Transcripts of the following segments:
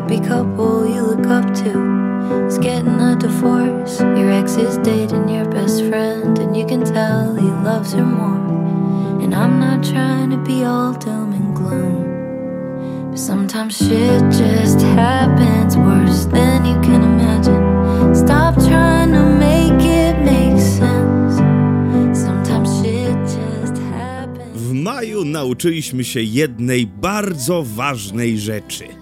happy couple you look up to is getting a divorce. Your ex is dating your best friend, and you can tell he loves her more. And I'm not trying to be all doom and gloom. But sometimes shit just happens worse than you can imagine. Stop trying to make it make sense. Sometimes shit just happens. W maju nauczyliśmy się jednej bardzo ważnej rzeczy.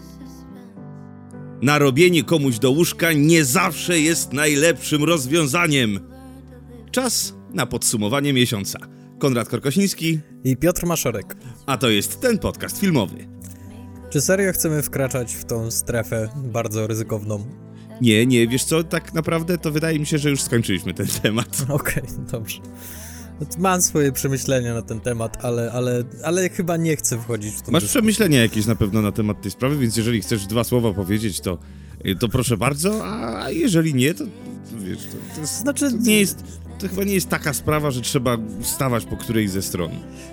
Narobienie komuś do łóżka nie zawsze jest najlepszym rozwiązaniem. Czas na podsumowanie miesiąca. Konrad Korkosiński, I Piotr Maszorek. a to jest ten podcast filmowy. Czy serio chcemy wkraczać w tą strefę bardzo ryzykowną? Nie, nie, wiesz co, tak naprawdę to wydaje mi się, że już skończyliśmy ten temat. Okej, dobrze. No to Mam swoje przemyślenia na ten temat, ale, ale, ale chyba nie chcę wchodzić w tą Masz dyskusję. przemyślenia jakieś na pewno na temat tej sprawy, więc jeżeli chcesz dwa słowa powiedzieć, to, to proszę bardzo, a jeżeli nie, to, to wiesz, to, to, jest, Znaczy- to nie jest, to chyba nie jest taka sprawa, że trzeba stawać po którejś ze stron.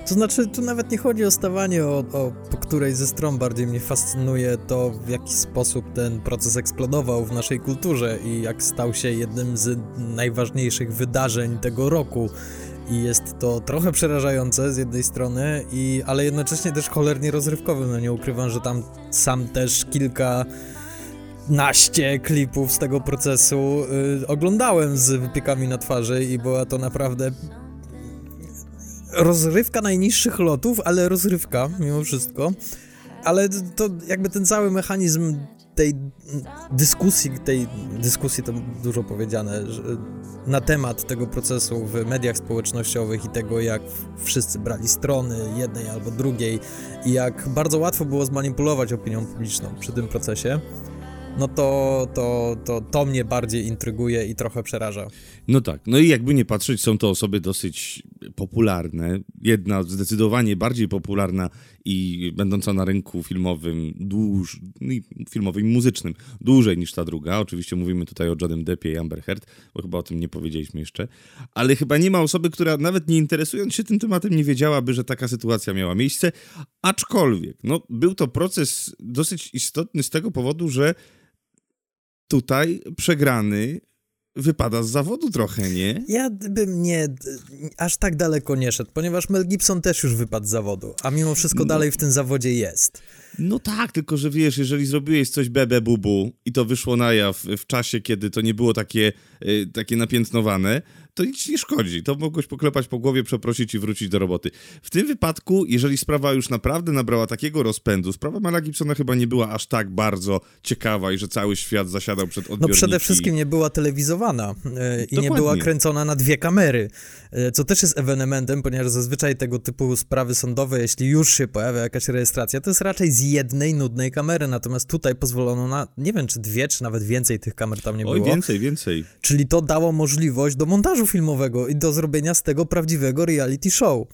To znaczy, tu nawet nie chodzi o stawanie, o, o po której ze stron bardziej mnie fascynuje to, w jaki sposób ten proces eksplodował w naszej kulturze i jak stał się jednym z najważniejszych wydarzeń tego roku. I jest to trochę przerażające z jednej strony, i, ale jednocześnie też cholernie rozrywkowe. No nie ukrywam, że tam sam też kilka naście klipów z tego procesu y, oglądałem z wypiekami na twarzy i była to naprawdę rozrywka najniższych lotów, ale rozrywka mimo wszystko. Ale to jakby ten cały mechanizm tej dyskusji, tej dyskusji to dużo powiedziane, że na temat tego procesu w mediach społecznościowych i tego, jak wszyscy brali strony jednej albo drugiej i jak bardzo łatwo było zmanipulować opinią publiczną przy tym procesie, no to, to, to, to mnie bardziej intryguje i trochę przeraża. No tak, no i jakby nie patrzeć, są to osoby dosyć popularne. Jedna zdecydowanie bardziej popularna i będąca na rynku filmowym, dłuż, no filmowym i muzycznym, dłużej niż ta druga. Oczywiście mówimy tutaj o Johnem Deppie i Amber Heard, bo chyba o tym nie powiedzieliśmy jeszcze. Ale chyba nie ma osoby, która nawet nie interesując się tym tematem nie wiedziałaby, że taka sytuacja miała miejsce. Aczkolwiek, no był to proces dosyć istotny z tego powodu, że tutaj przegrany wypada z zawodu trochę, nie? Ja bym nie, aż tak daleko nie szedł, ponieważ Mel Gibson też już wypadł z zawodu, a mimo wszystko No. dalej w tym zawodzie jest. No tak, tylko że wiesz, jeżeli zrobiłeś coś bebe bubu i to wyszło na jaw w czasie, kiedy to nie było takie, y, takie napiętnowane, to nic nie szkodzi. To mogłeś poklepać po głowie, przeprosić i wrócić do roboty. W tym wypadku, jeżeli sprawa już naprawdę nabrała takiego rozpędu, sprawa Mela Gibsona chyba nie była aż tak bardzo ciekawa i że cały świat zasiadał przed No odbiorniki. przede wszystkim nie była telewizowana e, i nie była kręcona na dwie kamery, e, co też jest ewenementem, ponieważ zazwyczaj tego typu sprawy sądowe, jeśli już się pojawia jakaś rejestracja, to jest raczej z jednej nudnej kamery, natomiast tutaj pozwolono na, nie wiem czy dwie, czy nawet więcej tych kamer tam nie Oj, było. więcej, więcej. Czyli to dało możliwość do montażu filmowego i do zrobienia z tego prawdziwego reality show,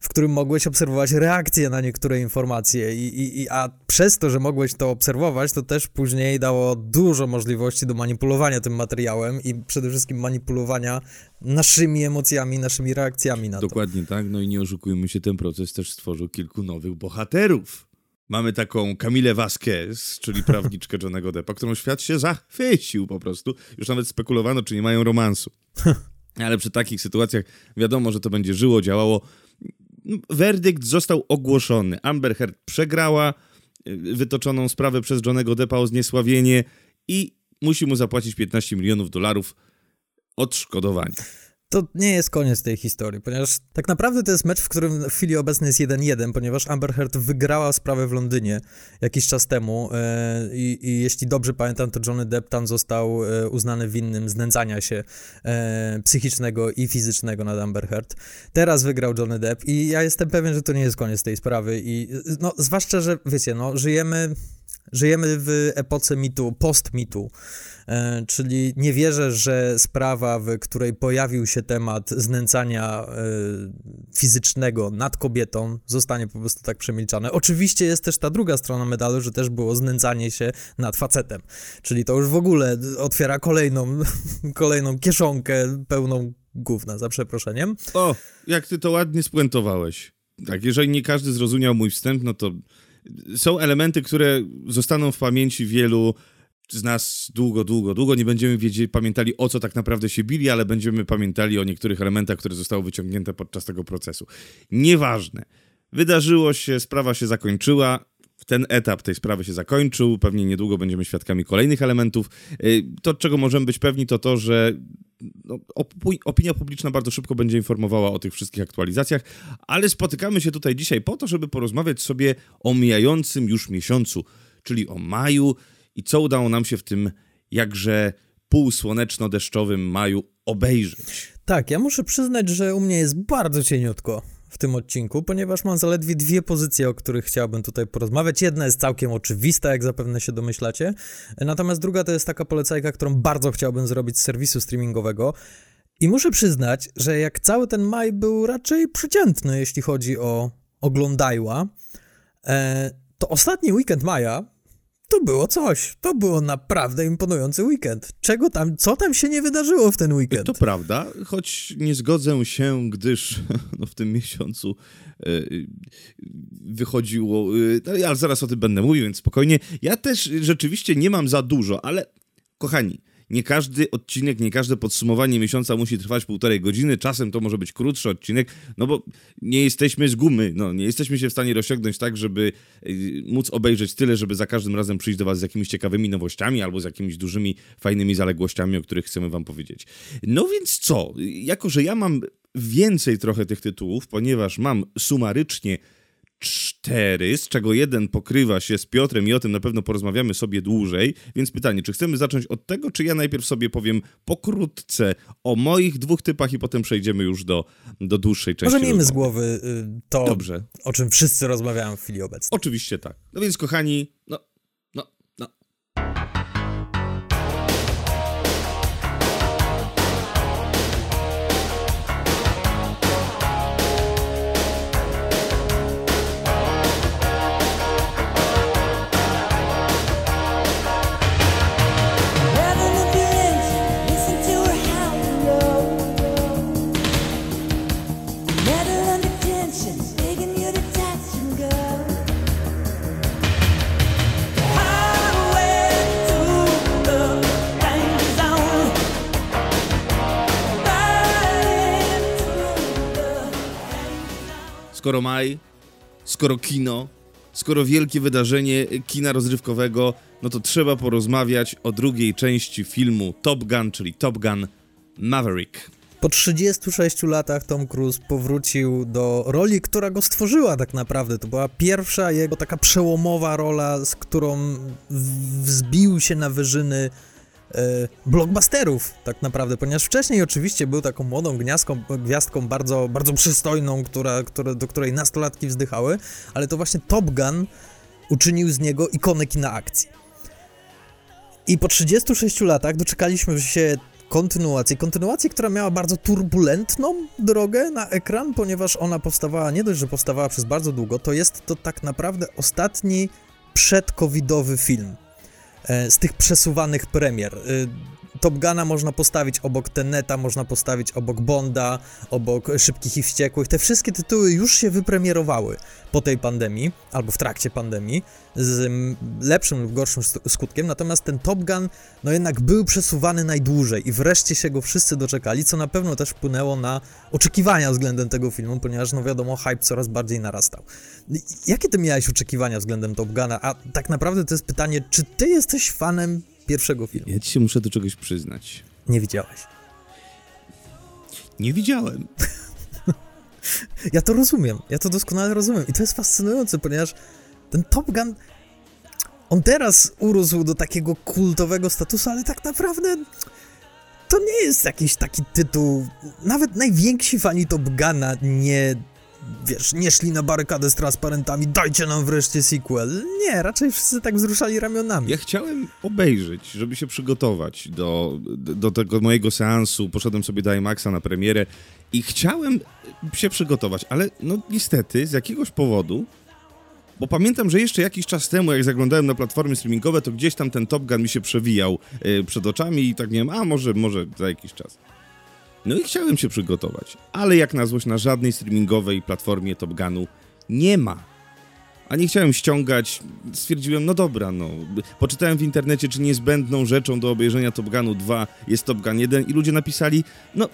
w którym mogłeś obserwować reakcje na niektóre informacje, i, i, i, a przez to, że mogłeś to obserwować, to też później dało dużo możliwości do manipulowania tym materiałem i przede wszystkim manipulowania naszymi emocjami, naszymi reakcjami na to. Dokładnie tak, no i nie oszukujmy się, ten proces też stworzył kilku nowych bohaterów. Mamy taką Kamilę Vasquez, czyli prawniczkę Johnego Deppa, którą świat się zachwycił po prostu. Już nawet spekulowano, czy nie mają romansu. Ale przy takich sytuacjach wiadomo, że to będzie żyło, działało. Werdykt został ogłoszony. Amber Heard przegrała y, wytoczoną sprawę przez Johnego Deppa o zniesławienie i musi mu zapłacić 15 milionów dolarów odszkodowania. To nie jest koniec tej historii, ponieważ tak naprawdę to jest mecz, w którym w chwili obecnej jest 1-1, ponieważ Amber Heard wygrała sprawę w Londynie jakiś czas temu e, i, i jeśli dobrze pamiętam, to Johnny Depp tam został e, uznany winnym znęcania się e, psychicznego i fizycznego nad Amber Heard. Teraz wygrał Johnny Depp i ja jestem pewien, że to nie jest koniec tej sprawy i no, zwłaszcza, że wiecie, no, żyjemy... Żyjemy w epoce mitu, post-mitu, e, czyli nie wierzę, że sprawa, w której pojawił się temat znęcania e, fizycznego nad kobietą, zostanie po prostu tak przemilczane. Oczywiście jest też ta druga strona medalu, że też było znęcanie się nad facetem, czyli to już w ogóle otwiera kolejną, kolejną kieszonkę pełną gówna, za przeproszeniem. O, jak ty to ładnie spuentowałeś. Tak, jeżeli nie każdy zrozumiał mój wstęp, no to są elementy, które zostaną w pamięci wielu z nas długo, długo, długo. Nie będziemy pamiętali o co tak naprawdę się bili, ale będziemy pamiętali o niektórych elementach, które zostały wyciągnięte podczas tego procesu. Nieważne. Wydarzyło się, sprawa się zakończyła. Ten etap tej sprawy się zakończył. Pewnie niedługo będziemy świadkami kolejnych elementów. Y, to, czego możemy być pewni, to to, że no, opinia publiczna bardzo szybko będzie informowała o tych wszystkich aktualizacjach, ale spotykamy się tutaj dzisiaj po to, żeby porozmawiać sobie o mijającym już miesiącu, czyli o maju i co udało nam się w tym jakże półsłoneczno-deszczowym maju obejrzeć. Tak, ja muszę przyznać, że u mnie jest bardzo cieniutko w tym odcinku, ponieważ mam zaledwie dwie pozycje, o których chciałbym tutaj porozmawiać. Jedna jest całkiem oczywista, jak zapewne się domyślacie, natomiast druga to jest taka polecajka, którą bardzo chciałbym zrobić z serwisu streamingowego. I muszę przyznać, że jak cały ten maj był raczej przeciętny, jeśli chodzi o oglądajła, e, to ostatni weekend maja to było coś. To było naprawdę imponujący weekend. Czego tam, co tam się nie wydarzyło w ten weekend? To prawda, choć nie zgodzę się, gdyż no, w tym miesiącu yy, wychodziło. Yy, ale zaraz o tym będę mówił, więc spokojnie. Ja też rzeczywiście nie mam za dużo, ale kochani, nie każdy odcinek, nie każde podsumowanie miesiąca musi trwać półtorej godziny, czasem to może być krótszy odcinek, no bo nie jesteśmy z gumy, no nie jesteśmy się w stanie rozciągnąć tak, żeby y, móc obejrzeć tyle, żeby za każdym razem przyjść do was z jakimiś ciekawymi nowościami albo z jakimiś dużymi, fajnymi zaległościami, o których chcemy wam powiedzieć. No więc co, jako że ja mam więcej trochę tych tytułów, ponieważ mam sumarycznie cztery, z czego jeden pokrywa się z Piotrem i o tym na pewno porozmawiamy sobie dłużej. Więc pytanie, czy chcemy zacząć od tego, czy ja najpierw sobie powiem pokrótce o moich dwóch typach i potem przejdziemy już do, do dłuższej części. Może miejmy z głowy y, to, Dobrze. o czym wszyscy rozmawiają w chwili obecnej. Oczywiście tak. No więc kochani, no skoro maj, skoro kino, skoro wielkie wydarzenie kina rozrywkowego, no to trzeba porozmawiać o drugiej części filmu Top Gun, czyli Top Gun Maverick. Po 36 latach Tom Cruise powrócił do roli, która go stworzyła tak naprawdę. To była pierwsza jego taka przełomowa rola, z którą wzbił się na wyżyny blockbusterów tak naprawdę, ponieważ wcześniej oczywiście był taką młodą gniazdką, gwiazdką bardzo, bardzo przystojną, która, która, do której nastolatki wzdychały, ale to właśnie Top Gun uczynił z niego ikonę kina akcji. I po 36 latach doczekaliśmy się kontynuacji. Kontynuacji, która miała bardzo turbulentną drogę na ekran, ponieważ ona powstawała, nie dość, że powstawała przez bardzo długo, to jest to tak naprawdę ostatni przedcovidowy film. E, z tych przesuwanych premier. Top Guna można postawić obok Teneta, można postawić obok Bonda, obok Szybkich i Wściekłych. Te wszystkie tytuły już się wypremierowały po tej pandemii, albo w trakcie pandemii, z lepszym lub gorszym skutkiem, natomiast ten Top Gun, no jednak był przesuwany najdłużej i wreszcie się go wszyscy doczekali, co na pewno też wpłynęło na oczekiwania względem tego filmu, ponieważ, no wiadomo, hype coraz bardziej narastał. Jakie ty miałeś oczekiwania względem Top Guna? A tak naprawdę to jest pytanie, czy ty jesteś fanem pierwszego filmu. Ja ci się muszę do czegoś przyznać. Nie widziałeś. Nie widziałem. ja to rozumiem, ja to doskonale rozumiem i to jest fascynujące, ponieważ ten Top Gun, on teraz urósł do takiego kultowego statusu, ale tak naprawdę to nie jest jakiś taki tytuł, nawet najwięksi fani Top Guna nie wiesz, nie szli na barykadę z transparentami, dajcie nam wreszcie sequel. Nie, raczej wszyscy tak wzruszali ramionami. Ja chciałem obejrzeć, żeby się przygotować do, do tego mojego seansu. Poszedłem sobie do IMAXa na premierę i chciałem się przygotować, ale no niestety z jakiegoś powodu bo pamiętam, że jeszcze jakiś czas temu, jak zaglądałem na platformy streamingowe, to gdzieś tam ten Top Gun mi się przewijał yy, przed oczami i tak wiem, a może, może za jakiś czas. No i chciałem się przygotować, ale jak na złość na żadnej streamingowej platformie Top Gunu nie ma. A nie chciałem ściągać, stwierdziłem, no dobra, no. Poczytałem w internecie, czy niezbędną rzeczą do obejrzenia Top Gunu 2 jest Top Gun 1 i ludzie napisali, no...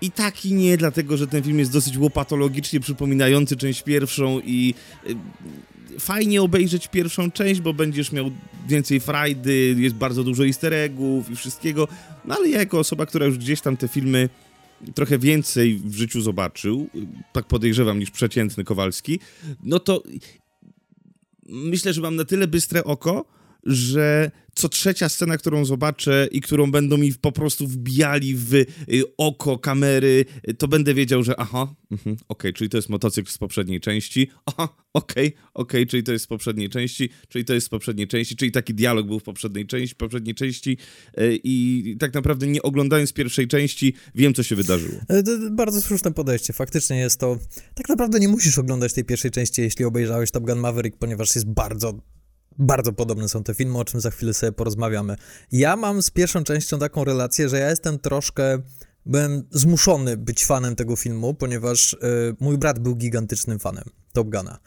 I tak i nie, dlatego że ten film jest dosyć łopatologicznie przypominający część pierwszą i y, fajnie obejrzeć pierwszą część, bo będziesz miał więcej frajdy, jest bardzo dużo easter eggów i wszystkiego, no ale ja jako osoba, która już gdzieś tam te filmy trochę więcej w życiu zobaczył, tak podejrzewam niż przeciętny Kowalski, no to myślę, że mam na tyle bystre oko, że co trzecia scena, którą zobaczę i którą będą mi po prostu wbijali w y, oko kamery, to będę wiedział, że aha, mhm, okej, okay, czyli to jest motocykl z poprzedniej części, aha, okej, okay, okej, okay, czyli to jest z poprzedniej części, czyli to jest z poprzedniej części, czyli taki dialog był w poprzedniej części, poprzedniej części y, i tak naprawdę nie oglądając pierwszej części wiem, co się wydarzyło. E, bardzo słuszne podejście, faktycznie jest to, tak naprawdę nie musisz oglądać tej pierwszej części, jeśli obejrzałeś Top Gun Maverick, ponieważ jest bardzo bardzo podobne są te filmy, o czym za chwilę sobie porozmawiamy. Ja mam z pierwszą częścią taką relację, że ja jestem troszkę byłem zmuszony być fanem tego filmu, ponieważ y, mój brat był gigantycznym fanem Top Guna.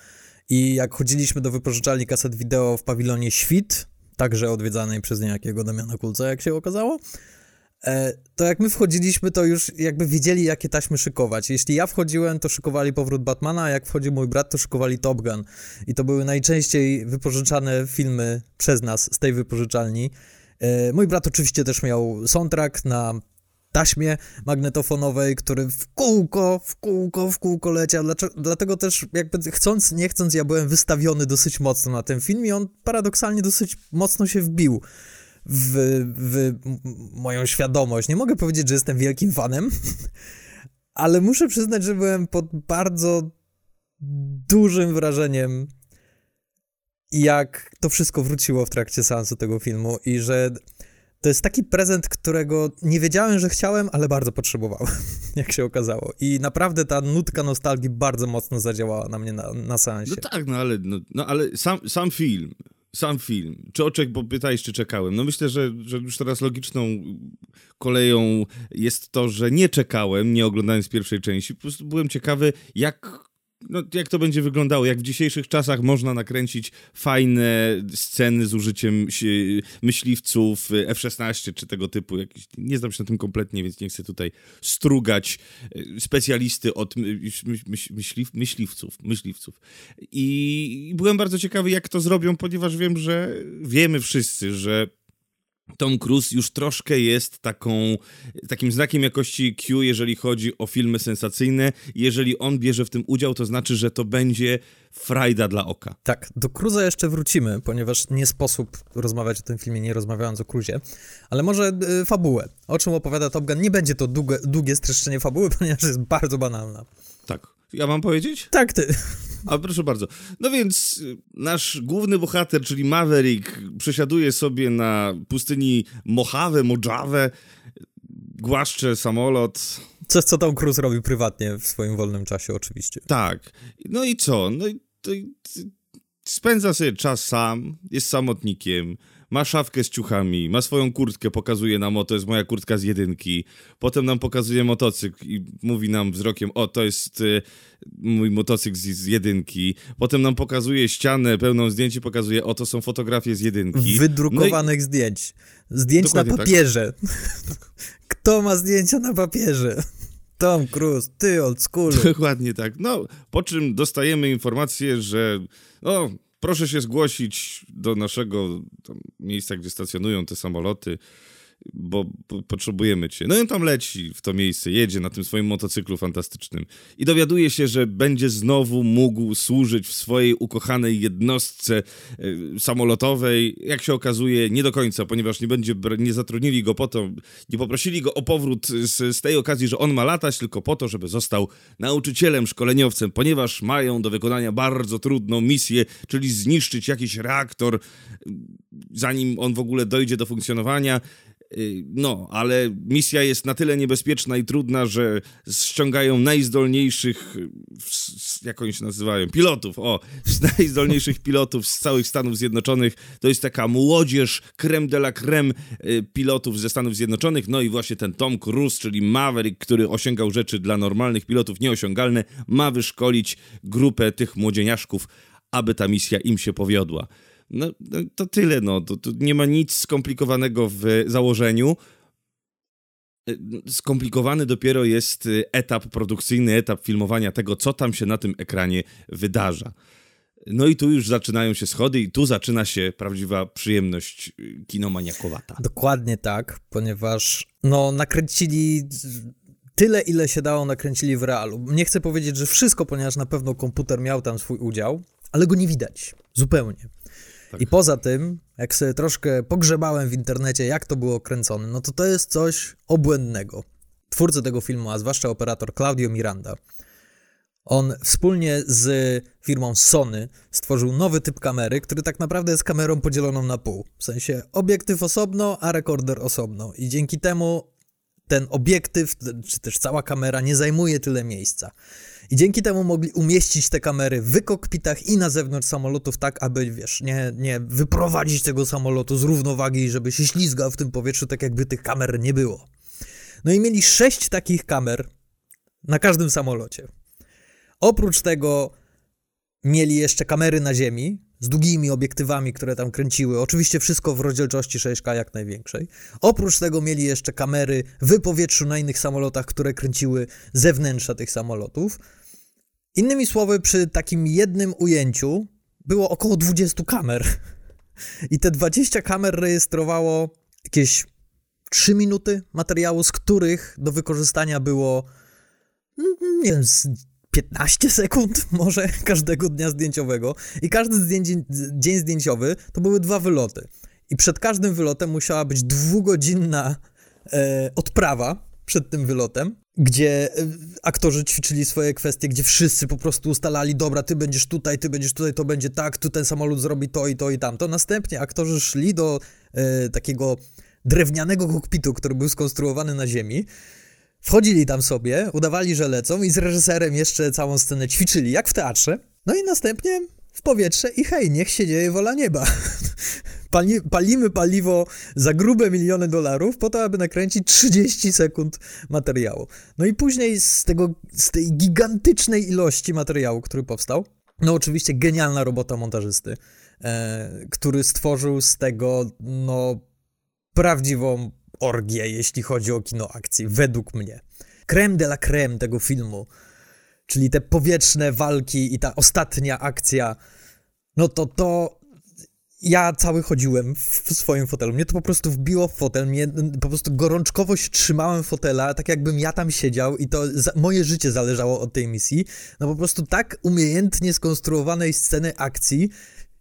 I jak chodziliśmy do wypożyczalni kaset wideo w pawilonie Świt, także odwiedzanej przez niejakiego Damiana Kulca, jak się okazało, E, to jak my wchodziliśmy, to już jakby wiedzieli, jakie taśmy szykować. Jeśli ja wchodziłem, to szykowali powrót Batmana, a jak wchodził mój brat, to szykowali Top Gun. I to były najczęściej wypożyczane filmy przez nas z tej wypożyczalni. E, mój brat oczywiście też miał soundtrack na taśmie magnetofonowej, który w kółko, w kółko, w kółko leciał. Dlatego też jakby chcąc, nie chcąc, ja byłem wystawiony dosyć mocno na ten film i on paradoksalnie dosyć mocno się wbił w, w moją świadomość. Nie mogę powiedzieć, że jestem wielkim fanem, ale muszę przyznać, że byłem pod bardzo dużym wrażeniem, jak to wszystko wróciło w trakcie seansu tego filmu i że to jest taki prezent, którego nie wiedziałem, że chciałem, ale bardzo potrzebowałem, jak się okazało. I naprawdę ta nutka nostalgii bardzo mocno zadziałała na mnie na, na seansie. No tak, no ale, no, no ale sam, sam film sam film. Czy oczek, bo pytałeś, czy czekałem. No myślę, że, że już teraz logiczną koleją jest to, że nie czekałem, nie oglądając pierwszej części. Po prostu byłem ciekawy, jak no, jak to będzie wyglądało, jak w dzisiejszych czasach można nakręcić fajne sceny z użyciem myśliwców F-16 czy tego typu. Jakiś, nie znam się na tym kompletnie, więc nie chcę tutaj strugać e, specjalisty od myśliw, myśliwców, myśliwców. I byłem bardzo ciekawy, jak to zrobią, ponieważ wiem, że wiemy wszyscy, że Tom Cruise już troszkę jest taką, takim znakiem jakości Q, jeżeli chodzi o filmy sensacyjne. Jeżeli on bierze w tym udział, to znaczy, że to będzie frajda dla oka. Tak, do Cruza jeszcze wrócimy, ponieważ nie sposób rozmawiać o tym filmie, nie rozmawiając o Cruzie, ale może y, fabułę. O czym opowiada Top Gun? Nie będzie to długie, długie streszczenie fabuły, ponieważ jest bardzo banalna. Tak. Ja mam powiedzieć? Tak, ty. A proszę bardzo. No więc y, nasz główny bohater, czyli Maverick, przesiaduje sobie na pustyni Mojave, Mojave, głaszcze samolot. Coś, co Tom Cruise robi prywatnie w swoim wolnym czasie, oczywiście. Tak. No i co? No i, to, spędza sobie czas sam, jest samotnikiem, ma szafkę z ciuchami, ma swoją kurtkę, pokazuje nam, o to jest moja kurtka z jedynki. Potem nam pokazuje motocykl i mówi nam wzrokiem, o to jest y, mój motocykl z, z, jedynki. Potem nam pokazuje ścianę pełną zdjęć i pokazuje, o to są fotografie z jedynki. Wydrukowanych no i... zdjęć. Zdjęć na tak. papierze. Tak. Kto ma zdjęcia na papierze? Tom Cruise, ty old school. Dokładnie tak. No, po czym dostajemy informację, że o, proszę się zgłosić do naszego miejsca, gdzie stacjonują te samoloty bo potrzebujemy cię. No i on tam leci w to miejsce, jedzie na tym swoim motocyklu fantastycznym i dowiaduje się, że będzie znowu mógł służyć w swojej ukochanej jednostce y, samolotowej. Jak się okazuje, nie do końca, ponieważ nie będzie, nie zatrudnili go po to, nie poprosili go o powrót z, z tej okazji, że on ma latać, tylko po to, żeby został nauczycielem, szkoleniowcem, ponieważ mają do wykonania bardzo trudną misję, czyli zniszczyć jakiś reaktor, zanim on w ogóle dojdzie do funkcjonowania no, ale misja jest na tyle niebezpieczna i trudna, że ściągają najzdolniejszych, jak oni się nazywają, pilotów, o, najzdolniejszych pilotów z całych Stanów Zjednoczonych. To jest taka młodzież, creme de la creme y, pilotów ze Stanów Zjednoczonych. No i właśnie ten Tom Cruise, czyli Maverick, który osiągał rzeczy dla normalnych pilotów nieosiągalne, ma wyszkolić grupę tych młodzieniaszków, aby ta misja im się powiodła. No, to tyle, no. To, to nie ma nic skomplikowanego w założeniu. E, skomplikowany dopiero jest e, etap produkcyjny, etap filmowania tego, co tam się na tym ekranie wydarza. No i tu już zaczynają się schody i tu zaczyna się prawdziwa przyjemność e, kinomaniakowata. Dokładnie tak, ponieważ no nakręcili tyle, ile się dało, nakręcili w realu. Nie chcę powiedzieć, że wszystko, ponieważ na pewno komputer miał tam swój udział, ale go nie widać. Zupełnie. Tak. I poza tym, jak sobie troszkę pogrzebałem w internecie, jak to było kręcone, no to to jest coś obłędnego. Twórcy tego filmu, a zwłaszcza operator Claudio Miranda, on wspólnie z firmą Sony stworzył nowy typ kamery, który tak naprawdę jest kamerą podzieloną na pół. W sensie obiektyw osobno, a rekorder osobno. I dzięki temu ten obiektyw, czy też cała kamera nie zajmuje tyle miejsca. I dzięki temu mogli umieścić te kamery w kokpitach i na zewnątrz samolotów, tak aby, wiesz, nie, nie wyprowadzić tego samolotu z równowagi, żeby się ślizgał w tym powietrzu, tak jakby tych kamer nie było. No i mieli sześć takich kamer na każdym samolocie. Oprócz tego mieli jeszcze kamery na ziemi z długimi obiektywami, które tam kręciły. Oczywiście wszystko w rozdzielczości 6K jak największej. Oprócz tego mieli jeszcze kamery w powietrzu na innych samolotach, które kręciły zewnętrza tych samolotów. Innymi słowy, przy takim jednym ujęciu było około 20 kamer. I te 20 kamer rejestrowało jakieś 3 minuty materiału, z których do wykorzystania było mm, nie wiem, 15 sekund może każdego dnia zdjęciowego. I każdy dzień, dzień zdjęciowy to były dwa wyloty. I przed każdym wylotem musiała być dwugodzinna e, odprawa przed tym wylotem, gdzie e, aktorzy ćwiczyli swoje kwestie, gdzie wszyscy po prostu ustalali, dobra, ty będziesz tutaj, ty będziesz tutaj, to będzie tak, tu ten samolot zrobi to i to i tamto. Następnie aktorzy szli do e, takiego drewnianego kokpitu, który był skonstruowany na ziemi, wchodzili tam sobie, udawali, że lecą i z reżyserem jeszcze całą scenę ćwiczyli, jak w teatrze. No i następnie w powietrze i hej, niech się dzieje wola nieba. Pali, palimy paliwo za grube miliony dolarów po to, aby nakręcić 30 sekund materiału. No i później z, tego, z tej gigantycznej ilości materiału, który powstał, no oczywiście genialna robota montażysty, e, który stworzył z tego, no, prawdziwą orgię, jeśli chodzi o kino akcji, według mnie. Creme de la creme tego filmu czyli te powietrzne walki i ta ostatnia akcja, no to to ja cały chodziłem w swoim fotelu. Mnie to po prostu wbiło w fotel, mnie po prostu gorączkowo się trzymałem fotela, tak jakbym ja tam siedział i to za, moje życie zależało od tej misji. No po prostu tak umiejętnie skonstruowanej sceny akcji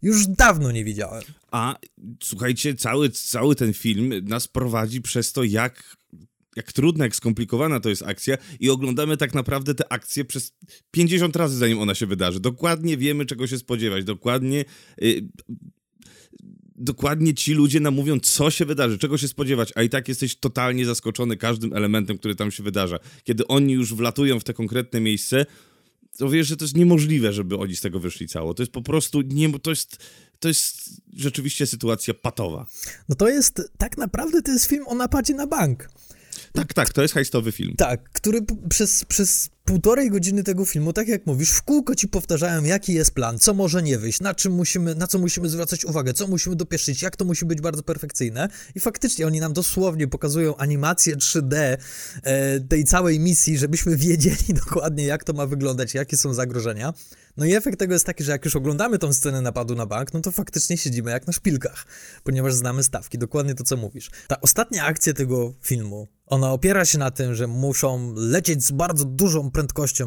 już dawno nie widziałem. A słuchajcie, cały, cały ten film nas prowadzi przez to, jak jak trudna, jak skomplikowana to jest akcja i oglądamy tak naprawdę tę akcję przez 50 razy, zanim ona się wydarzy. Dokładnie wiemy, czego się spodziewać, dokładnie... Yy, dokładnie ci ludzie nam mówią, co się wydarzy, czego się spodziewać, a i tak jesteś totalnie zaskoczony każdym elementem, który tam się wydarza. Kiedy oni już wlatują w te konkretne miejsce, to wiesz, że to jest niemożliwe, żeby oni z tego wyszli cało. To jest po prostu, nie, to jest, to jest rzeczywiście sytuacja patowa. No to jest, tak naprawdę to jest film o napadzie na bank. Tak, tak, to jest hajstowy film. Tak, który przez, przez półtorej godziny tego filmu, tak jak mówisz, w kółko ci powtarzają, jaki jest plan, co może nie wyjść, na czym musimy, na co musimy zwracać uwagę, co musimy dopieszyć, jak to musi być bardzo perfekcyjne. I faktycznie oni nam dosłownie pokazują animację 3D e, tej całej misji, żebyśmy wiedzieli dokładnie, jak to ma wyglądać, jakie są zagrożenia. No i efekt tego jest taki, że jak już oglądamy tą scenę napadu na bank, no to faktycznie siedzimy jak na szpilkach, ponieważ znamy stawki, dokładnie to, co mówisz. Ta ostatnia akcja tego filmu, ona opiera się na tym, że muszą lecieć z bardzo dużą prędkością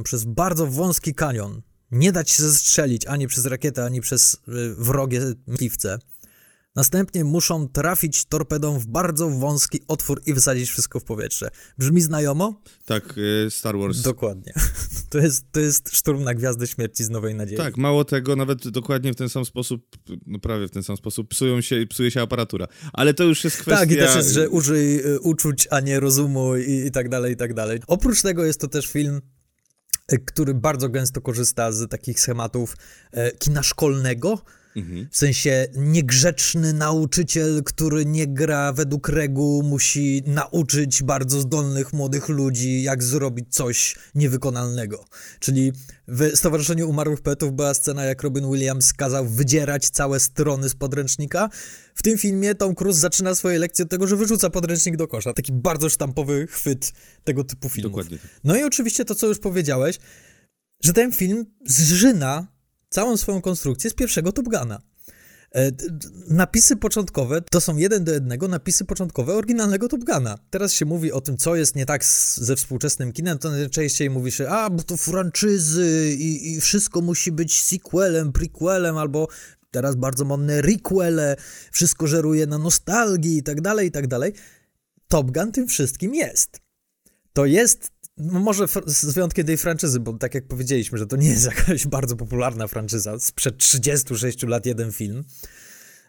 przez bardzo wąski kanion. Nie dać się zestrzelić ani przez rakietę, ani przez y, wrogie piwce. Następnie muszą trafić torpedą w bardzo wąski otwór i wysadzić wszystko w powietrze. Brzmi znajomo? Tak, e, Star Wars. Dokładnie. To jest, to jest szturm na Gwiazdę Śmierci z Nowej Nadziei. Tak, mało tego, nawet dokładnie w ten sam sposób, no prawie w ten sam sposób, psują się, psuje się aparatura. Ale to już jest kwestia... Tak, i też jest, że użyj y, uczuć, a nie rozumu i, i tak dalej, i tak dalej. Oprócz tego jest to też film, y, który bardzo gęsto korzysta z takich schematów e, kina szkolnego, Mhm. W sensie niegrzeczny nauczyciel, który nie gra według reguł, musi nauczyć bardzo zdolnych młodych ludzi, jak zrobić coś niewykonalnego. Czyli w Stowarzyszeniu Umarłych Poetów była scena, jak Robin Williams kazał wydzierać całe strony z podręcznika. W tym filmie Tom Cruise zaczyna swoje lekcje od tego, że wyrzuca podręcznik do kosza. Taki bardzo sztampowy chwyt tego typu filmów. Dokładnie. No i oczywiście to, co już powiedziałeś, że ten film zżyna całą swoją konstrukcję z pierwszego Top Guna. E, napisy początkowe to są jeden do jednego napisy początkowe oryginalnego Top Guna. Teraz się mówi o tym, co jest nie tak z, ze współczesnym kinem, to najczęściej mówi się, a, bo to franczyzy i, i wszystko musi być sequelem, prequelem, albo teraz bardzo modne requele, wszystko żeruje na nostalgii i tak dalej, i tak dalej. Top Gun tym wszystkim jest. To jest no może z wyjątkiem tej franczyzy, bo tak jak powiedzieliśmy, że to nie jest jakaś bardzo popularna franczyza, sprzed 36 lat jeden film,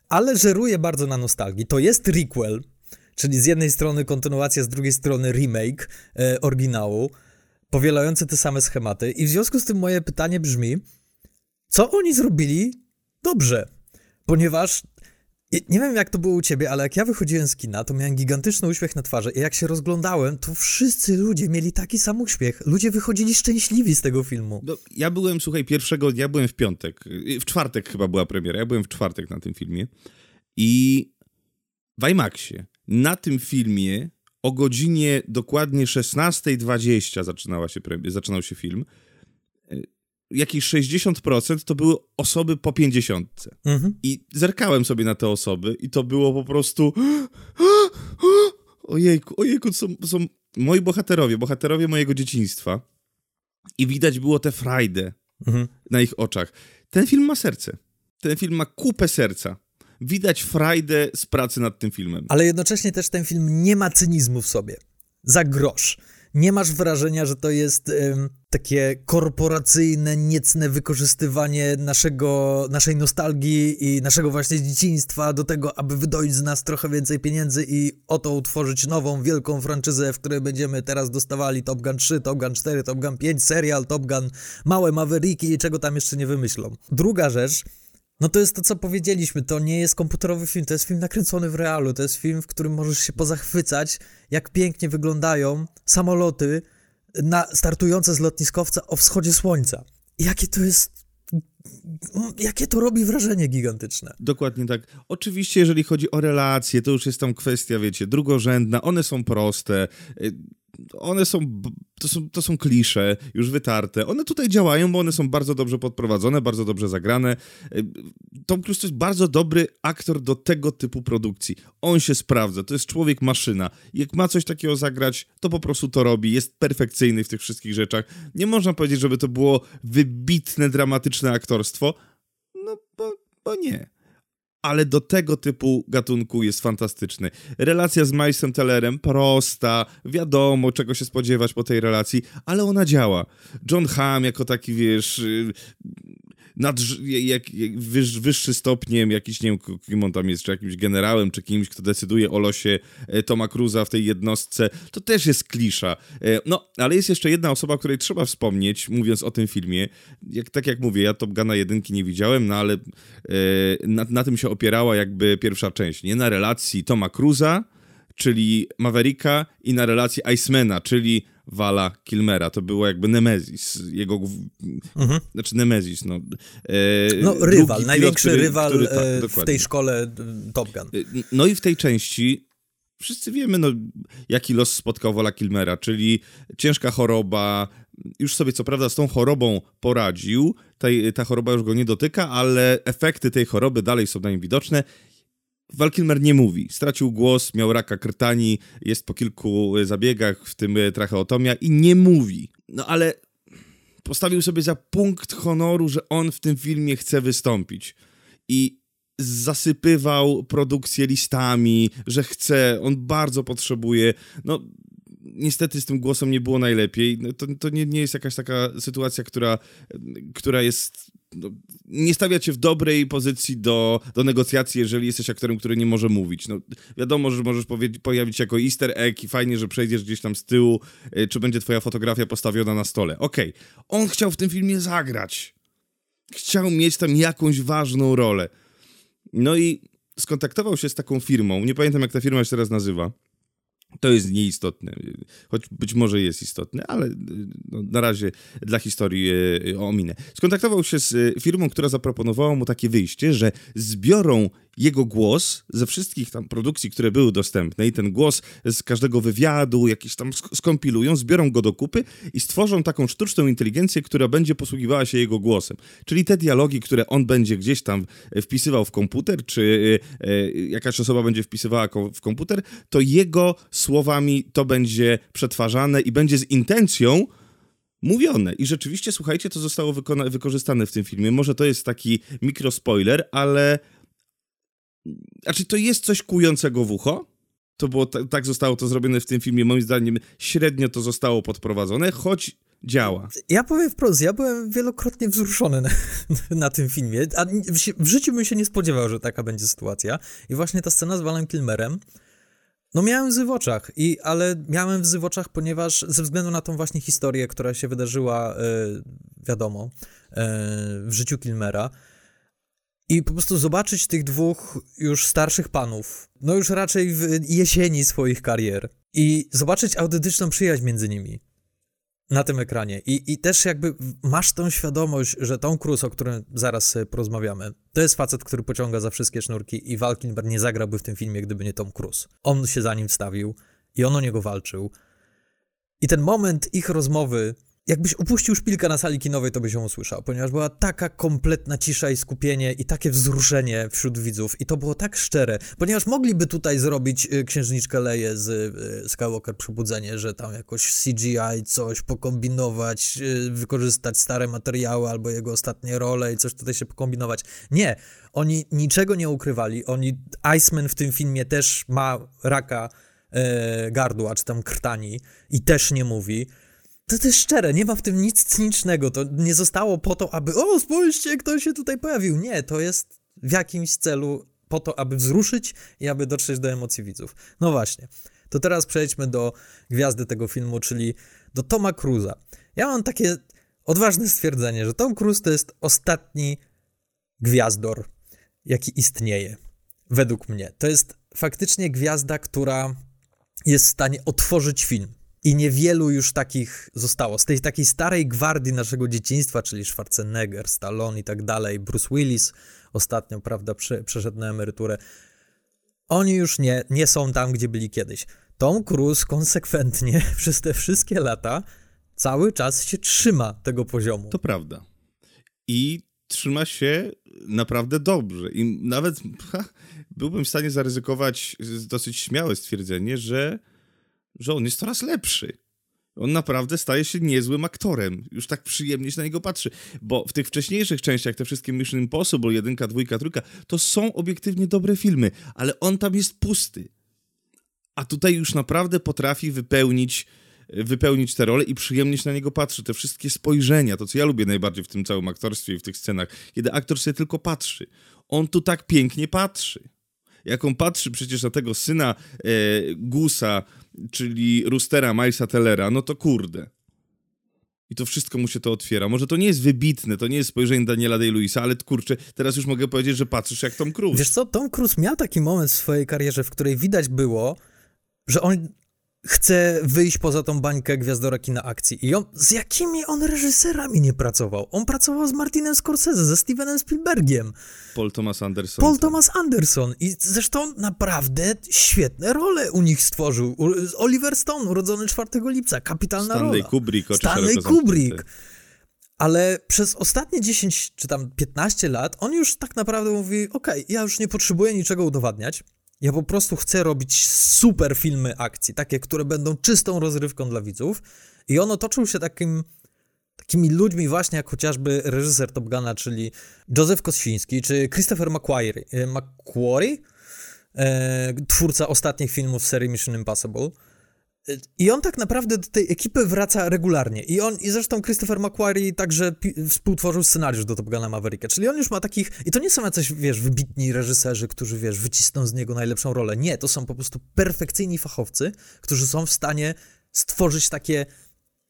ale żeruje bardzo na nostalgii. To jest requel, czyli z jednej strony kontynuacja, z drugiej strony remake e, oryginału, powielający te same schematy i w związku z tym moje pytanie brzmi, co oni zrobili dobrze? Ponieważ nie wiem, jak to było u ciebie, ale jak ja wychodziłem z kina, to miałem gigantyczny uśmiech na twarzy i jak się rozglądałem, to wszyscy ludzie mieli taki sam uśmiech. Ludzie wychodzili szczęśliwi z tego filmu. No, ja byłem, słuchaj, pierwszego dnia, byłem w piątek, w czwartek chyba była premiera, ja byłem w czwartek na tym filmie i w IMAXie na tym filmie o godzinie dokładnie 16.20 zaczynała się, zaczynał się film jakieś 60% to były osoby po 50. Mhm. I zerkałem sobie na te osoby i to było po prostu ojejku, ojejku, to są, są moi bohaterowie, bohaterowie mojego dzieciństwa. I widać było tę frajdę mhm. na ich oczach. Ten film ma serce. Ten film ma kupę serca. Widać frajdę z pracy nad tym filmem. Ale jednocześnie też ten film nie ma cynizmu w sobie. Za grosz nie masz wrażenia, że to jest ym, takie korporacyjne, niecne wykorzystywanie naszego, naszej nostalgii i naszego właśnie dzieciństwa do tego, aby wydoić z nas trochę więcej pieniędzy i oto utworzyć nową, wielką franczyzę, w której będziemy teraz dostawali Top Gun 3, Top Gun 4, Top Gun 5, serial Top Gun, małe Mavericki i czego tam jeszcze nie wymyślą. Druga rzecz, no to jest to, co powiedzieliśmy, to nie jest komputerowy film, to jest film nakręcony w realu, to jest film, w którym możesz się pozachwycać, jak pięknie wyglądają samoloty na, startujące z lotniskowca o wschodzie słońca. Jakie to jest Jakie to robi wrażenie gigantyczne. Dokładnie tak. Oczywiście, jeżeli chodzi o relacje, to już jest tam kwestia, wiecie, drugorzędna, one są proste one są to, są, to są klisze, już wytarte. One tutaj działają, bo one są bardzo dobrze podprowadzone, bardzo dobrze zagrane. Y, Tom Cruise to jest bardzo dobry aktor do tego typu produkcji. On się sprawdza, to jest człowiek maszyna. Jak ma coś takiego zagrać, to po prostu to robi. Jest perfekcyjny w tych wszystkich rzeczach. Nie można powiedzieć, żeby to było wybitne, dramatyczne aktorstwo. No, bo, bo nie ale do tego typu gatunku jest fantastyczny. Relacja z Milesem Tellerem prosta, wiadomo czego się spodziewać po tej relacji, ale ona działa. John Hamm jako taki, wiesz, y, nad, jak, jak wyż, wyższy stopniem, jakiś, nie wiem, kim on tam jest, czy jakimś generałem, czy kimś, kto decyduje o losie e, Toma Cruza w tej jednostce, to też jest klisza. E, no, ale jest jeszcze jedna osoba, której trzeba wspomnieć, mówiąc o tym filmie. Jak, tak jak mówię, ja Top Guna jedynki nie widziałem, no ale e, na, na tym się opierała jakby pierwsza część, nie? Na relacji Toma Cruza, czyli Mavericka i na relacji Icemana, czyli Wala Kilmera. To było jakby Nemezis, jego, mhm. znaczy Nemezis, no. E, no rywal, największy który, rywal który, tak, e, w tej szkole e, Top Gun. E, no i w tej części wszyscy wiemy, no, jaki los spotkał Wala Kilmera, czyli ciężka choroba, już sobie co prawda z tą chorobą poradził, ta, ta choroba już go nie dotyka, ale efekty tej choroby dalej są na nim widoczne Val Kilmer nie mówi. Stracił głos, miał raka krtani, jest po kilku zabiegach, w tym tracheotomia i nie mówi. No ale postawił sobie za punkt honoru, że on w tym filmie chce wystąpić. I zasypywał produkcję listami, że chce, on bardzo potrzebuje. No, niestety z tym głosem nie było najlepiej. No, to to nie, nie jest jakaś taka sytuacja, która, która jest. No, nie stawia cię w dobrej pozycji do, do negocjacji, jeżeli jesteś aktorem, który nie może mówić. No, wiadomo, że możesz pojawić się jako easter egg i fajnie, że przejdziesz gdzieś tam z tyłu, y, czy będzie twoja fotografia postawiona na stole. Okej, okay. on chciał w tym filmie zagrać. Chciał mieć tam jakąś ważną rolę. No i skontaktował się z taką firmą, nie pamiętam jak ta firma się teraz nazywa, to jest nieistotne, choć być może jest istotne, ale no, na razie dla historii e, ominę. Skontaktował się z e, firmą, która zaproponowała mu takie wyjście, że zbiorą jego głos ze wszystkich tam produkcji, które były dostępne i ten głos z każdego wywiadu, jakiś tam skompilują, zbiorą go do kupy i stworzą taką sztuczną inteligencję, która będzie posługiwała się jego głosem. Czyli te dialogi, które on będzie gdzieś tam e, wpisywał w komputer, czy e, e, jakaś osoba będzie wpisywała w komputer, to jego słowami to będzie przetwarzane i będzie z intencją, mówione. I rzeczywiście, słuchajcie, to zostało wykorzystane w tym filmie. Może to jest taki mikrospoiler, ale znaczy, to jest coś kującego w ucho. To było, tak zostało to zrobione w tym filmie. Moim zdaniem średnio to zostało podprowadzone, choć działa. Ja powiem wprost, ja byłem wielokrotnie wzruszony na, na tym filmie, a w, w, życiu bym się nie spodziewał, że taka będzie sytuacja. I właśnie ta scena z Valem Kilmerem, no miałem w oczach, i, ale miałem w oczach, ponieważ ze względu na tą właśnie historię, która się wydarzyła, yy, wiadomo, yy, w życiu Kilmera, i po prostu zobaczyć tych dwóch już starszych panów, no już raczej w jesieni swoich karier, i zobaczyć autentyczną przyjaźń między nimi na tym ekranie. I, I też jakby masz tą świadomość, że Tom Cruise, o którym zaraz porozmawiamy, to jest facet, który pociąga za wszystkie sznurki i Val nie zagrałby w tym filmie, gdyby nie Tom Cruise. On się za nim wstawił i on o niego walczył. I ten moment ich rozmowy jakbyś upuścił szpilkę na sali kinowej, to byś ją usłyszał, ponieważ była taka kompletna cisza i skupienie i takie wzruszenie wśród widzów i to było tak szczere, ponieważ mogliby tutaj zrobić y, Księżniczkę Leję z y, Skywalker Przebudzenie, że tam jakoś CGI coś pokombinować, y, wykorzystać stare materiały albo jego ostatnie role i coś tutaj się pokombinować. Nie, oni niczego nie ukrywali, oni, Iceman w tym filmie też ma raka gardła, czy tam krtani i też nie mówi, to, jest szczere, nie ma w tym nic cynicznego. To nie zostało po to, aby o, spójrzcie, kto się tutaj pojawił. Nie, to jest w jakimś celu po to, aby wzruszyć i aby dotrzeć do emocji widzów. No właśnie. To teraz przejdźmy do gwiazdy tego filmu, czyli do Toma Cruza. Ja mam takie odważne stwierdzenie, że Tom Cruise to jest ostatni gwiazdor, jaki istnieje. Według mnie. To jest faktycznie gwiazda, która jest w stanie otworzyć film i niewielu już takich zostało. Z tej takiej starej gwardii naszego dzieciństwa, czyli Schwarzenegger, Stallone i tak dalej, Bruce Willis ostatnio, prawda, prze, przeszedł na emeryturę. Oni już nie, nie są tam, gdzie byli kiedyś. Tom Cruise konsekwentnie przez te wszystkie lata cały czas się trzyma tego poziomu. To prawda. I trzyma się naprawdę dobrze. I nawet ha, byłbym w stanie zaryzykować dosyć śmiałe stwierdzenie, że że on jest coraz lepszy. On naprawdę staje się niezłym aktorem. Już tak przyjemnie się na niego patrzy. Bo w tych wcześniejszych częściach, te wszystkie Mission Impossible, jedynka, dwójka, trójka, to są obiektywnie dobre filmy, ale on tam jest pusty. A tutaj już naprawdę potrafi wypełnić wypełnić tę rolę i przyjemnie się na niego patrzy. Te wszystkie spojrzenia, to co ja lubię najbardziej w tym całym aktorstwie i w tych scenach, kiedy aktor sobie tylko patrzy. On tu tak pięknie patrzy. Jak on patrzy przecież na tego syna e, Gusa, czyli Roostera Milesa Tellera, no to kurde. I to wszystko mu się to otwiera. Może to nie jest wybitne, to nie jest spojrzenie Daniela Day-Lewisa, ale kurczę, teraz już mogę powiedzieć, że patrzysz jak Tom Cruise. Wiesz co, Tom Cruise miał taki moment w swojej karierze, w której widać było, że on chce wyjść poza tą bańkę gwiazdora kina akcji. I on, z jakimi on reżyserami nie pracował? On pracował z Martinem Scorsese, ze Stevenem Spielbergiem. Paul Thomas Anderson. Paul Thomas Anderson. I zresztą naprawdę świetne role u nich stworzył. Oliver Stone, urodzony 4 lipca, kapitalna Stanley rola. Kubrick. Stanley Kubrick. Ale przez ostatnie 10 czy tam 15 lat on już tak naprawdę mówi, okej, okay, ja już nie potrzebuję niczego udowadniać, ja po prostu chcę robić super filmy akcji, takie, które będą czystą rozrywką dla widzów. I on otoczył się takim takimi ludźmi właśnie jak chociażby reżyser Top Guna, czyli Joseph Kościński, czy Christopher McQuarrie, e, McQuarrie e, twórca ostatnich filmów serii Mission Impossible. I on tak naprawdę do tej ekipy wraca regularnie. I on, i zresztą Christopher McQuarrie także pi- współtworzył scenariusz do Top Guna Mavericka. Czyli on już ma takich, i to nie są jacyś, wiesz, wybitni reżyserzy, którzy, wiesz, wycisną z niego najlepszą rolę. Nie, to są po prostu perfekcyjni fachowcy, którzy są w stanie stworzyć takie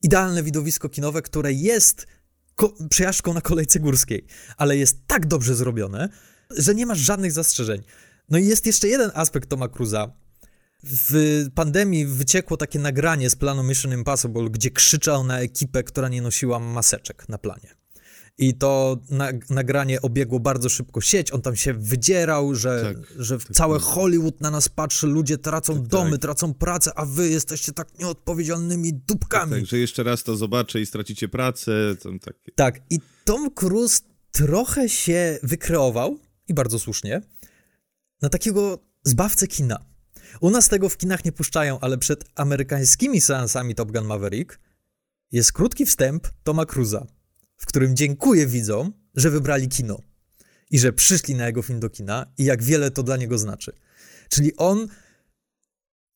idealne widowisko kinowe, które jest ko- przejażdżką na kolejce górskiej, ale jest tak dobrze zrobione, że nie masz żadnych zastrzeżeń. No i jest jeszcze jeden aspekt Toma Cruza. W pandemii wyciekło takie nagranie z planu Mission Impossible, gdzie krzyczał na ekipę, która nie nosiła maseczek na planie. I to na, nagranie obiegło bardzo szybko sieć, on tam się wydzierał, że, Tak, że tak, całe tak. Hollywood na nas patrzy, ludzie tracą Tak, domy, tak. tracą pracę, a wy jesteście tak nieodpowiedzialnymi dupkami. Tak, że jeszcze raz to zobaczę i stracicie pracę. To takie. Tak, i Tom Cruise trochę się wykreował, i bardzo słusznie, na takiego zbawcę kina. U nas tego w kinach nie puszczają, ale przed amerykańskimi seansami Top Gun Maverick jest krótki wstęp Toma Cruza, w którym dziękuję widzom, że wybrali kino i że przyszli na jego film do kina i jak wiele to dla niego znaczy. Czyli on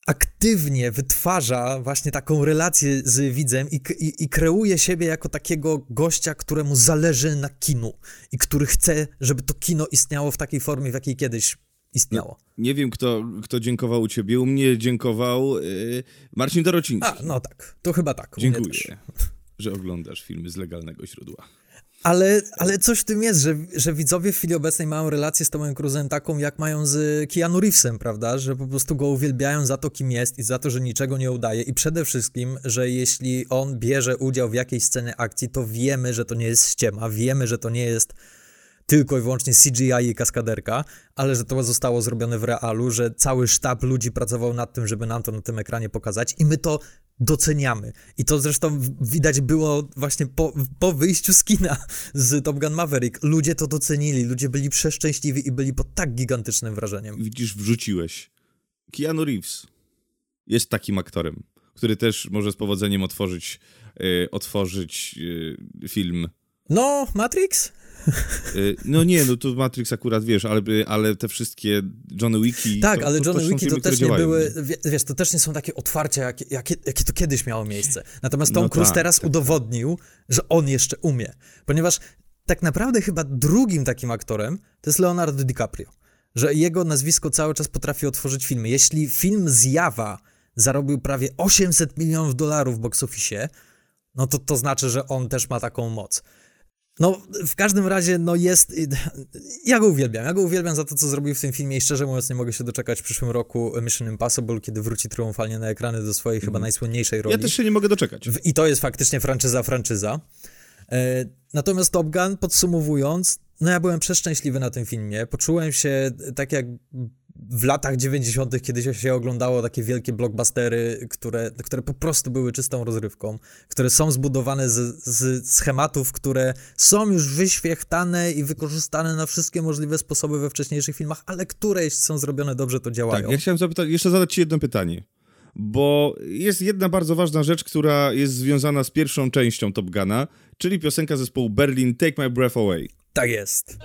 aktywnie wytwarza właśnie taką relację z widzem i, i, i kreuje siebie jako takiego gościa, któremu zależy na kinu i który chce, żeby to kino istniało w takiej formie, w jakiej kiedyś istniało. Nie wiem, kto, kto dziękował u ciebie. U mnie dziękował yy, Marcin Dorociński. A, no tak, to chyba tak. Dziękuję, że oglądasz filmy z legalnego źródła. Ale, ale coś w tym jest, że, że widzowie w chwili obecnej mają relację z Tomem Cruzem taką, jak mają z Keanu Reevesem, prawda? Że po prostu go uwielbiają za to, kim jest i za to, że niczego nie udaje. I przede wszystkim, że jeśli on bierze udział w jakiejś scenie akcji, to wiemy, że to nie jest ściema, wiemy, że to nie jest tylko i wyłącznie CGI i kaskaderka, ale że to zostało zrobione w realu, że cały sztab ludzi pracował nad tym, żeby nam to na tym ekranie pokazać i my to doceniamy. I to zresztą widać było właśnie po, po wyjściu z kina z Top Gun Maverick. Ludzie to docenili, ludzie byli przeszczęśliwi i byli pod tak gigantycznym wrażeniem. Widzisz, wrzuciłeś. Keanu Reeves jest takim aktorem, który też może z powodzeniem otworzyć, yy, otworzyć yy, film. No, Matrix? Yy, no nie, no to Matrix akurat wiesz, ale, ale te wszystkie Johnny Wicki. Tak, to, ale to, Johnny Wicki to też nie działają. były, wie- wiesz, to też nie są takie otwarcia, jakie, jakie, jakie to kiedyś miało miejsce. Natomiast Tom No Cruise tak, teraz tak, udowodnił, że on jeszcze umie. Ponieważ tak naprawdę chyba drugim takim aktorem to jest Leonardo DiCaprio. Że jego nazwisko cały czas potrafi otworzyć filmy. Jeśli film Zjawa zarobił prawie 800 milionów dolarów w box office, no to to znaczy, że on też ma taką moc. No, w każdym razie, no jest. Ja go uwielbiam. Ja go uwielbiam za to, co zrobił w tym filmie i szczerze mówiąc, nie mogę się doczekać w przyszłym roku Mission Impossible, kiedy wróci triumfalnie na ekrany do swojej chyba najsłynniejszej roli. Ja też się nie mogę doczekać. I to jest faktycznie franczyza, franczyza. E, natomiast Top Gun, podsumowując, no ja byłem przeszczęśliwy na tym filmie. Poczułem się tak jak w latach 90., kiedy się oglądało takie wielkie blockbustery, które, które po prostu były czystą rozrywką, które są zbudowane z, z schematów, które są już wyświechtane i wykorzystane na wszystkie możliwe sposoby we wcześniejszych filmach, ale które, jeśli są zrobione dobrze, to działają. Tak, ja chciałem zapytać, jeszcze zadać ci jedno pytanie. Bo jest jedna bardzo ważna rzecz, która jest związana z pierwszą częścią Top Guna, czyli piosenka zespołu Berlin Take My Breath Away. tak jest.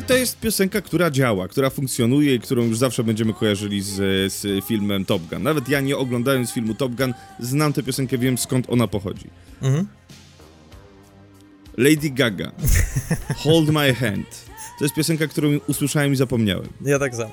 I to jest piosenka, która działa, która funkcjonuje i którą już zawsze będziemy kojarzyli z, z filmem Top Gun. Nawet ja nie oglądając filmu Top Gun, znam tę piosenkę, wiem skąd ona pochodzi. Mhm. Lady Gaga, Hold My Hand. To jest piosenka, którą usłyszałem i zapomniałem. Ja tak samo.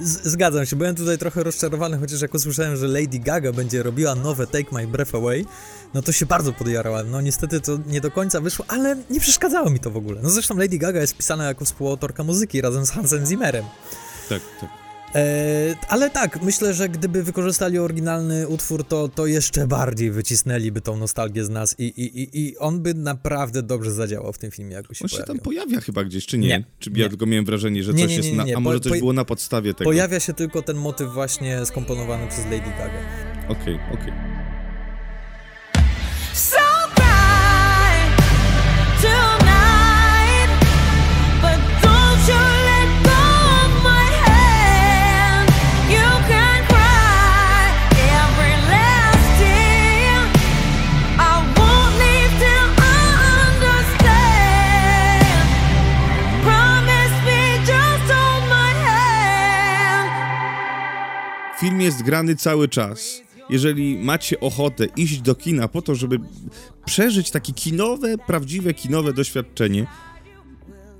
Zgadzam się, byłem tutaj trochę rozczarowany, chociaż jak usłyszałem, że Lady Gaga będzie robiła nowe Take My Breath Away, no to się bardzo podjarałem. No niestety to nie do końca wyszło, ale nie przeszkadzało mi to w ogóle. No zresztą Lady Gaga jest pisana jako współautorka muzyki razem z Hansem Zimmerem. Tak, tak. E, ale tak, myślę, że gdyby wykorzystali oryginalny utwór, to, to jeszcze bardziej wycisnęliby tą nostalgię z nas i, i, i, i on by naprawdę dobrze zadziałał w tym filmie, jakby się On się tam pojawia chyba gdzieś, czy nie? Nie, Czy ja nie. tylko miałem wrażenie, że coś nie, jest na... A może coś po- było na podstawie tego? Pojawia się tylko ten motyw właśnie skomponowany przez Lady Gaga. Okej, okej. Film jest grany cały czas. Jeżeli macie ochotę iść do kina po to, żeby przeżyć takie kinowe, prawdziwe kinowe doświadczenie,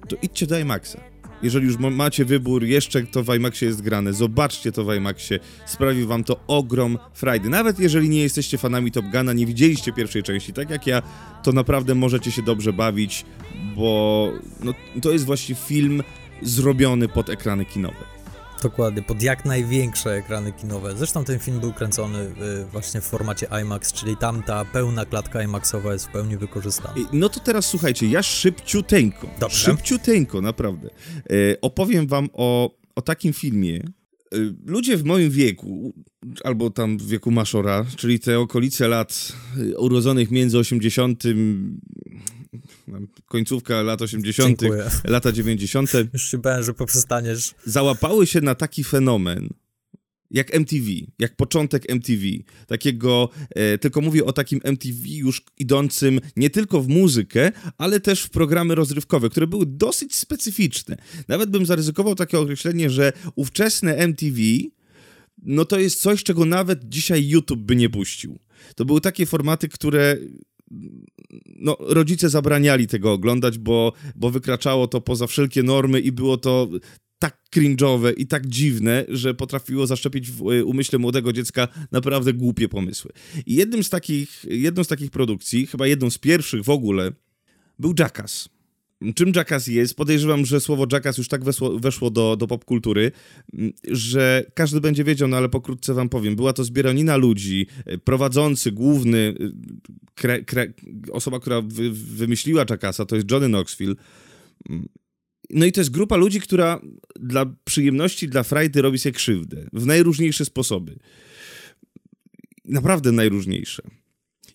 to idźcie do IMAXa. Jeżeli już macie wybór, jeszcze to w IMAXie jest grane, zobaczcie to w IMAXie, sprawi wam to ogrom frajdy. Nawet jeżeli nie jesteście fanami Top Guna, nie widzieliście pierwszej części, tak jak ja, to naprawdę możecie się dobrze bawić, bo no, to jest właśnie film zrobiony pod ekrany kinowe. Dokładnie, pod jak największe ekrany kinowe. Zresztą ten film był kręcony y, właśnie w formacie IMAX, czyli tam ta pełna klatka IMAXowa jest w pełni wykorzystana. No to teraz słuchajcie, ja szybciuteńko, Dobrze. szybciuteńko naprawdę, e, opowiem wam o, o takim filmie, e, Ludzie w moim wieku, albo tam w wieku Maszora, czyli te okolice lat urodzonych między 80 końcówka lat 80., Dziękuję. lata 90. Już się bałem, że poprzestaniesz. Załapały się na taki fenomen, jak MTV, jak początek MTV. Takiego, e, tylko mówię o takim MTV już idącym nie tylko w muzykę, ale też w programy rozrywkowe, które były dosyć specyficzne. Nawet bym zaryzykował takie określenie, że ówczesne MTV no to jest coś, czego nawet dzisiaj YouTube by nie puścił. To były takie formaty, które no, rodzice zabraniali tego oglądać, bo, bo wykraczało to poza wszelkie normy i było to tak cringe'owe i tak dziwne, że potrafiło zaszczepić w e, umyśle młodego dziecka naprawdę głupie pomysły. I jednym z takich, jedną z takich produkcji, chyba jedną z pierwszych w ogóle, był Jackass. Czym Jackass jest? Podejrzewam, że słowo Jackass już tak weszło, weszło do, do popkultury, mm, że każdy będzie wiedział, no ale pokrótce wam powiem. Była to zbieranina ludzi, e, prowadzący, główny, e, kre, kre, osoba, która wy, wymyśliła Jackassa, to jest Johnny Knoxville. No i to jest grupa ludzi, która dla przyjemności, dla frajdy robi sobie krzywdę w najróżniejsze sposoby. Naprawdę najróżniejsze.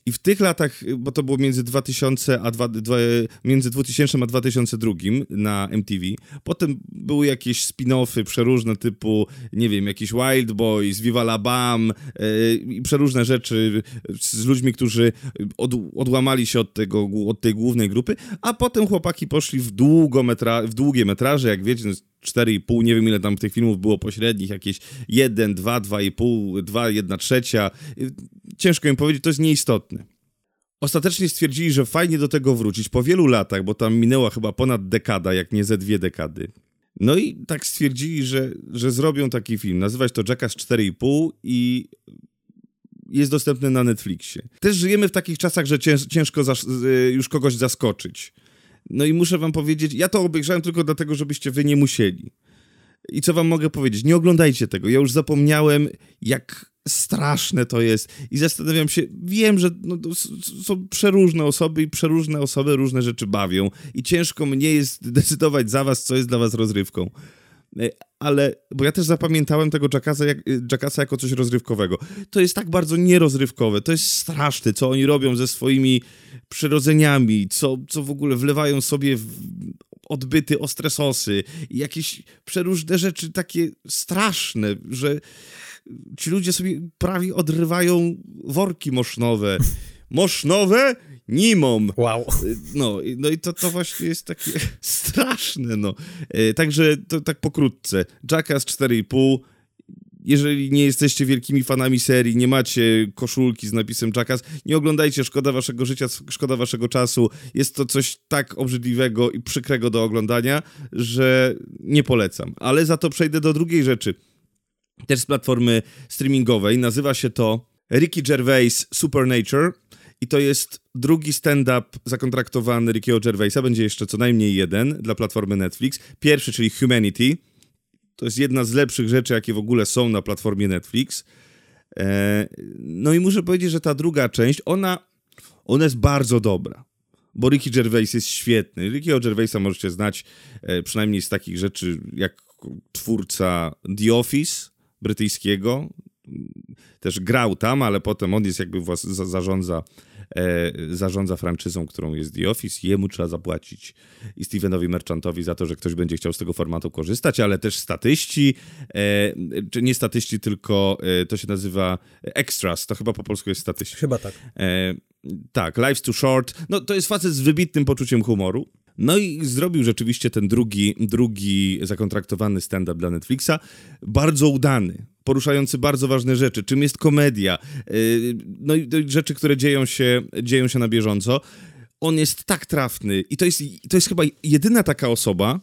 I w tych latach, bo to było między 2000 a dwa, dwa, między 2000 a 2002 na MTV, potem były jakieś spin-offy przeróżne typu, nie wiem, jakiś Wild Boys, Viva la Bam yy, i przeróżne rzeczy z ludźmi, którzy od, odłamali się od, tego, od tej głównej grupy, a potem chłopaki poszli w, długometra, w długie metraże, jak wiecie, 4,5, nie wiem ile tam tych filmów było pośrednich, jakieś 1, 2, 2,5, 2, 1 trzecia. Ciężko im powiedzieć, to jest nieistotne. Ostatecznie stwierdzili, że fajnie do tego wrócić po wielu latach, bo tam minęła chyba ponad dekada, jak nie ze dwie dekady. No i tak stwierdzili, że, że zrobią taki film. Nazywać to Jackass 4,5 i jest dostępny na Netflixie. Też żyjemy w takich czasach, że ciężko y, już kogoś zaskoczyć. No i muszę wam powiedzieć, ja to obejrzałem tylko dlatego, żebyście wy nie musieli. I co wam mogę powiedzieć? Nie oglądajcie tego. Ja już zapomniałem, jak straszne to jest. I zastanawiam się, wiem, że no, są przeróżne osoby i przeróżne osoby różne rzeczy bawią. I ciężko mnie jest decydować za was, co jest dla was rozrywką. E, ale, bo ja też zapamiętałem tego Jackasa, jak, Jackasa jako coś rozrywkowego. To jest tak bardzo nierozrywkowe, to jest straszne, co oni robią ze swoimi przyrodzeniami, co, co w ogóle wlewają sobie w odbyty ostre sosy jakieś przeróżne rzeczy takie straszne, że ci ludzie sobie prawie odrywają worki mosznowe. Mosznowe? Nimom. Wow. No, no i to, to właśnie jest takie straszne, no. E, także to tak pokrótce. Jackass 4,5 jeżeli nie jesteście wielkimi fanami serii, nie macie koszulki z napisem Jackass, nie oglądajcie, szkoda waszego życia, szkoda waszego czasu. Jest to coś tak obrzydliwego i przykrego do oglądania, że nie polecam. Ale za to przejdę do drugiej rzeczy. Też z platformy streamingowej. Nazywa się to Ricky Gervais Supernature i to jest drugi stand-up zakontraktowany Rickiego Gervaisa. Będzie jeszcze co najmniej jeden dla platformy Netflix. Pierwszy, czyli Humanity to jest jedna z lepszych rzeczy, jakie w ogóle są na platformie Netflix. E, no i muszę powiedzieć, że ta druga część, ona, ona jest bardzo dobra. Bo Ricky Gervais jest świetny. Ricky'ego Gervaisa możecie znać e, przynajmniej z takich rzeczy jak twórca The Office brytyjskiego. Też grał tam, ale potem on jest jakby was, zarządza e, zarządza franczyzą, którą jest The Office. Jemu trzeba zapłacić i Stevenowi Merchantowi za to, że ktoś będzie chciał z tego formatu korzystać, ale też statyści, e, czy nie statyści, tylko e, to się nazywa extras, to chyba po polsku jest statyści. Chyba tak. E, tak, Life's Too Short. No to jest facet z wybitnym poczuciem humoru. No i zrobił rzeczywiście ten drugi, drugi zakontraktowany stand-up dla Netflixa. Bardzo udany poruszający bardzo ważne rzeczy, czym jest komedia, yy, no i rzeczy, które dzieją się, dzieją się na bieżąco. On jest tak trafny i to jest, to jest chyba jedyna taka osoba,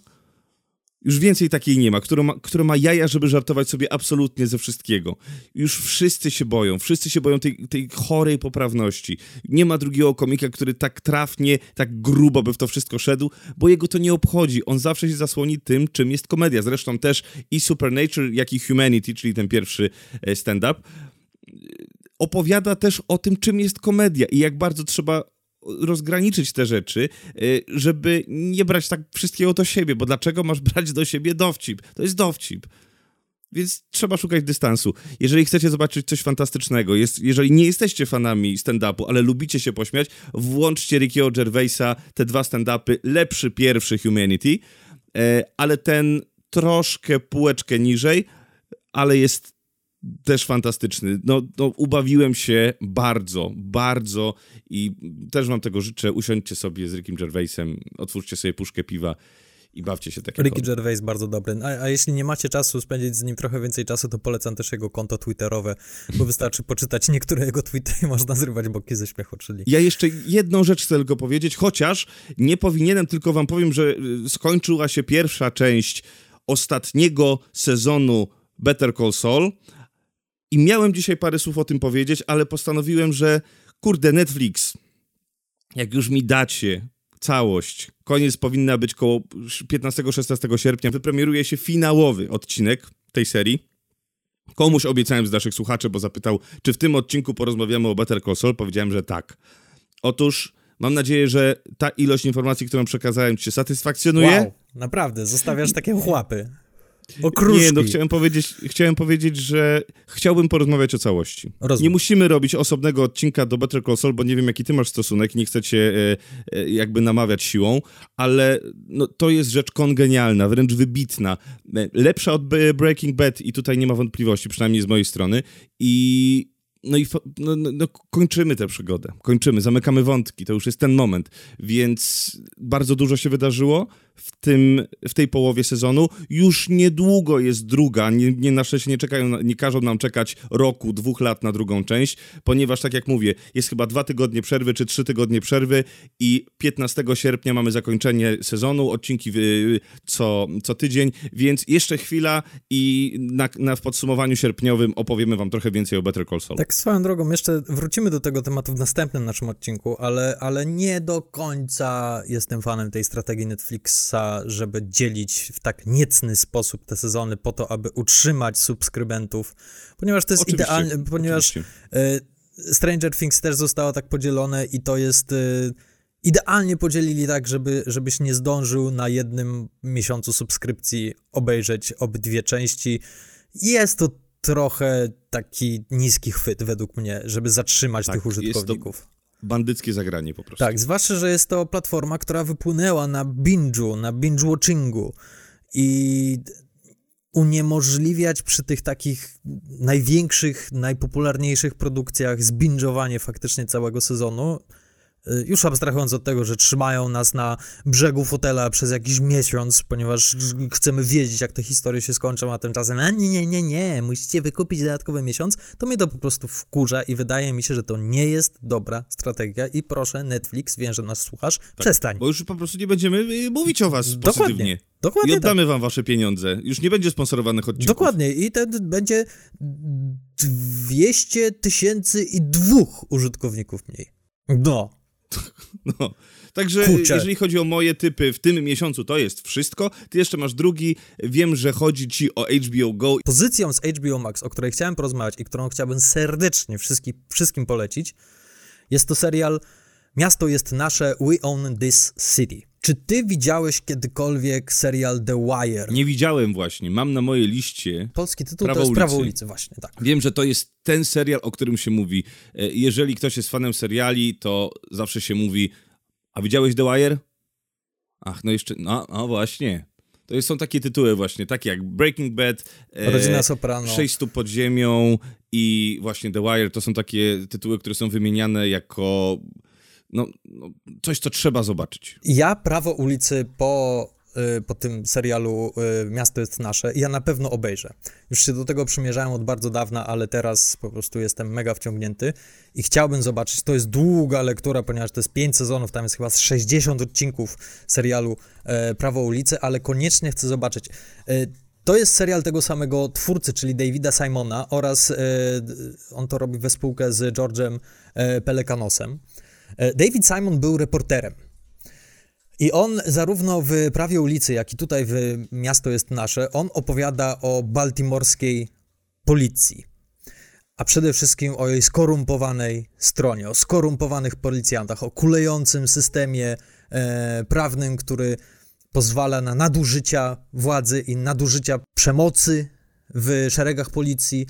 już więcej takiej nie ma, która ma, która ma jaja, żeby żartować sobie absolutnie ze wszystkiego. Już wszyscy się boją, wszyscy się boją tej, tej chorej poprawności. Nie ma drugiego komika, który tak trafnie, tak grubo by w to wszystko szedł, bo jego to nie obchodzi. On zawsze się zasłoni tym, czym jest komedia. Zresztą też i Supernature, jak i Humanity, czyli ten pierwszy e, stand-up, opowiada też o tym, czym jest komedia i jak bardzo trzeba rozgraniczyć te rzeczy, y, żeby nie brać tak wszystkiego do siebie, bo dlaczego masz brać do siebie dowcip? To jest dowcip. Więc trzeba szukać dystansu. Jeżeli chcecie zobaczyć coś fantastycznego, jest, jeżeli nie jesteście fanami stand-upu, ale lubicie się pośmiać, włączcie Rickiego Gervaisa, te dwa stand-upy, lepszy pierwszy Humanity, e, ale ten troszkę półeczkę niżej, ale jest też fantastyczny. No, no, ubawiłem się bardzo, bardzo i też wam tego życzę. Usiądźcie sobie z Rickiem Gervaisem, otwórzcie sobie puszkę piwa i bawcie się tak Ricky Gervais bardzo dobry. A, a, jeśli nie macie czasu spędzić z nim trochę więcej czasu, to polecam też jego konto twitterowe, bo wystarczy poczytać niektóre jego tweety i można zrywać boki ze śmiechu, czyli... Ja jeszcze jedną rzecz chcę tylko powiedzieć, chociaż nie powinienem, tylko wam powiem, że y, skończyła się pierwsza część ostatniego sezonu Better Call Saul, i miałem dzisiaj parę słów o tym powiedzieć, ale postanowiłem, że kurde, Netflix, jak już mi dacie całość, koniec powinna być koło 15-16 sierpnia, wypremieruje się finałowy odcinek tej serii. Komuś obiecałem z naszych słuchaczy, bo zapytał, czy w tym odcinku porozmawiamy o Better Call Saul. Powiedziałem, że tak. Otóż mam nadzieję, że ta ilość informacji, którą przekazałem, ci się satysfakcjonuje. Wow, naprawdę, zostawiasz takie chłapy. Okruszki. Nie, no chciałem powiedzieć, chciałem powiedzieć, że chciałbym porozmawiać o całości. Rozumiem. Nie musimy robić osobnego odcinka do Better Call Saul, bo nie wiem, jaki ty masz stosunek, nie chcę cię e, e, jakby namawiać siłą, ale no, to jest rzecz kongenialna, wręcz wybitna. E, lepsza od Breaking Bad i tutaj nie ma wątpliwości, przynajmniej z mojej strony. I no i no, no, no, kończymy tę przygodę. Kończymy, zamykamy wątki. To już jest ten moment. Więc bardzo dużo się wydarzyło w, tym, w tej połowie sezonu. Już niedługo jest druga. Nie, nie nasze się nie czekają, nie każą nam czekać roku, dwóch lat na drugą część, ponieważ tak jak mówię, jest chyba dwa tygodnie przerwy czy trzy tygodnie przerwy i 15 sierpnia mamy zakończenie sezonu, odcinki co, co tydzień, więc jeszcze chwila i na, na w podsumowaniu sierpniowym opowiemy wam trochę więcej o Better Call Saul. Tak swoją drogą, jeszcze wrócimy do tego tematu w następnym naszym odcinku, ale, ale nie do końca jestem fanem tej strategii Netflix żeby dzielić w tak niecny sposób te sezony po to, aby utrzymać subskrybentów, ponieważ to jest idealnie, ponieważ y, Stranger Things też zostało tak podzielone i to jest y, idealnie podzielili tak, żeby, żebyś nie zdążył na jednym miesiącu subskrypcji obejrzeć obydwie części. Jest to trochę taki niski chwyt według mnie, żeby zatrzymać tak, tych użytkowników bandyckie zagranie po prostu. Tak, zwłaszcza, że jest to platforma, która wypłynęła na binge'u, na binge-watchingu i uniemożliwiać przy tych takich największych, najpopularniejszych produkcjach zbingowanie faktycznie całego sezonu już abstrahując od tego, że trzymają nas na brzegu fotela przez jakiś miesiąc, ponieważ chcemy wiedzieć, jak te historie się skończą, a tymczasem a nie, nie, nie, nie, musicie wykupić dodatkowy miesiąc, to mnie to po prostu wkurza i wydaje mi się, że to nie jest dobra strategia i proszę Netflix, wiem, że nas słuchasz, tak, przestań. Bo już po prostu nie będziemy y, mówić o was Dokładnie. pozytywnie. Dokładnie I oddamy tak. wam wasze pieniądze. Już nie będzie sponsorowanych odcinków. Dokładnie. I ten będzie 200 tysięcy i dwóch użytkowników mniej. No. No. Także Kurczę. jeżeli chodzi o moje typy w tym miesiącu, to jest wszystko. Ty jeszcze masz drugi. Wiem, że chodzi ci o HBO Go. Pozycją z HBO Max, o której chciałem porozmawiać i którą chciałbym serdecznie wszystkim, wszystkim polecić, jest to serial Miasto jest nasze, We Own This City. Czy ty widziałeś kiedykolwiek serial The Wire? Nie widziałem właśnie. Mam na mojej liście. Polski tytuł Prawo to jest. Prawo ulicy, właśnie, tak. Wiem, że to jest ten serial, o którym się mówi. E, jeżeli ktoś jest fanem seriali, to zawsze się mówi: A widziałeś The Wire? Ach, no jeszcze. No, no właśnie. To są takie tytuły właśnie, takie jak Breaking Bad, e, Rodzina Soprano, Sześć stóp pod ziemią i właśnie The Wire. To są takie tytuły, które są wymieniane jako no, no, coś, co trzeba zobaczyć. Ja Prawo ulicy po y, po tym serialu y, Miasto jest nasze ja na pewno obejrzę. Już się do tego przymierzałem od bardzo dawna, ale teraz po prostu jestem mega wciągnięty i chciałbym zobaczyć. To jest długa lektura, ponieważ to jest 5 sezonów, tam jest chyba z 60 odcinków serialu y, Prawo ulicy, ale koniecznie chcę zobaczyć. To jest serial tego samego twórcy, czyli Davida Simona oraz on to robi we spółkę z George'em Pelekanosem. Y, David Simon był reporterem. I on zarówno w Prawie ulicy, jak i tutaj w Miasto jest nasze, on opowiada o baltimorskiej policji. A przede wszystkim o jej skorumpowanej stronie, o skorumpowanych policjantach, o kulejącym systemie e, prawnym, który pozwala na nadużycia władzy i nadużycia przemocy w szeregach policji.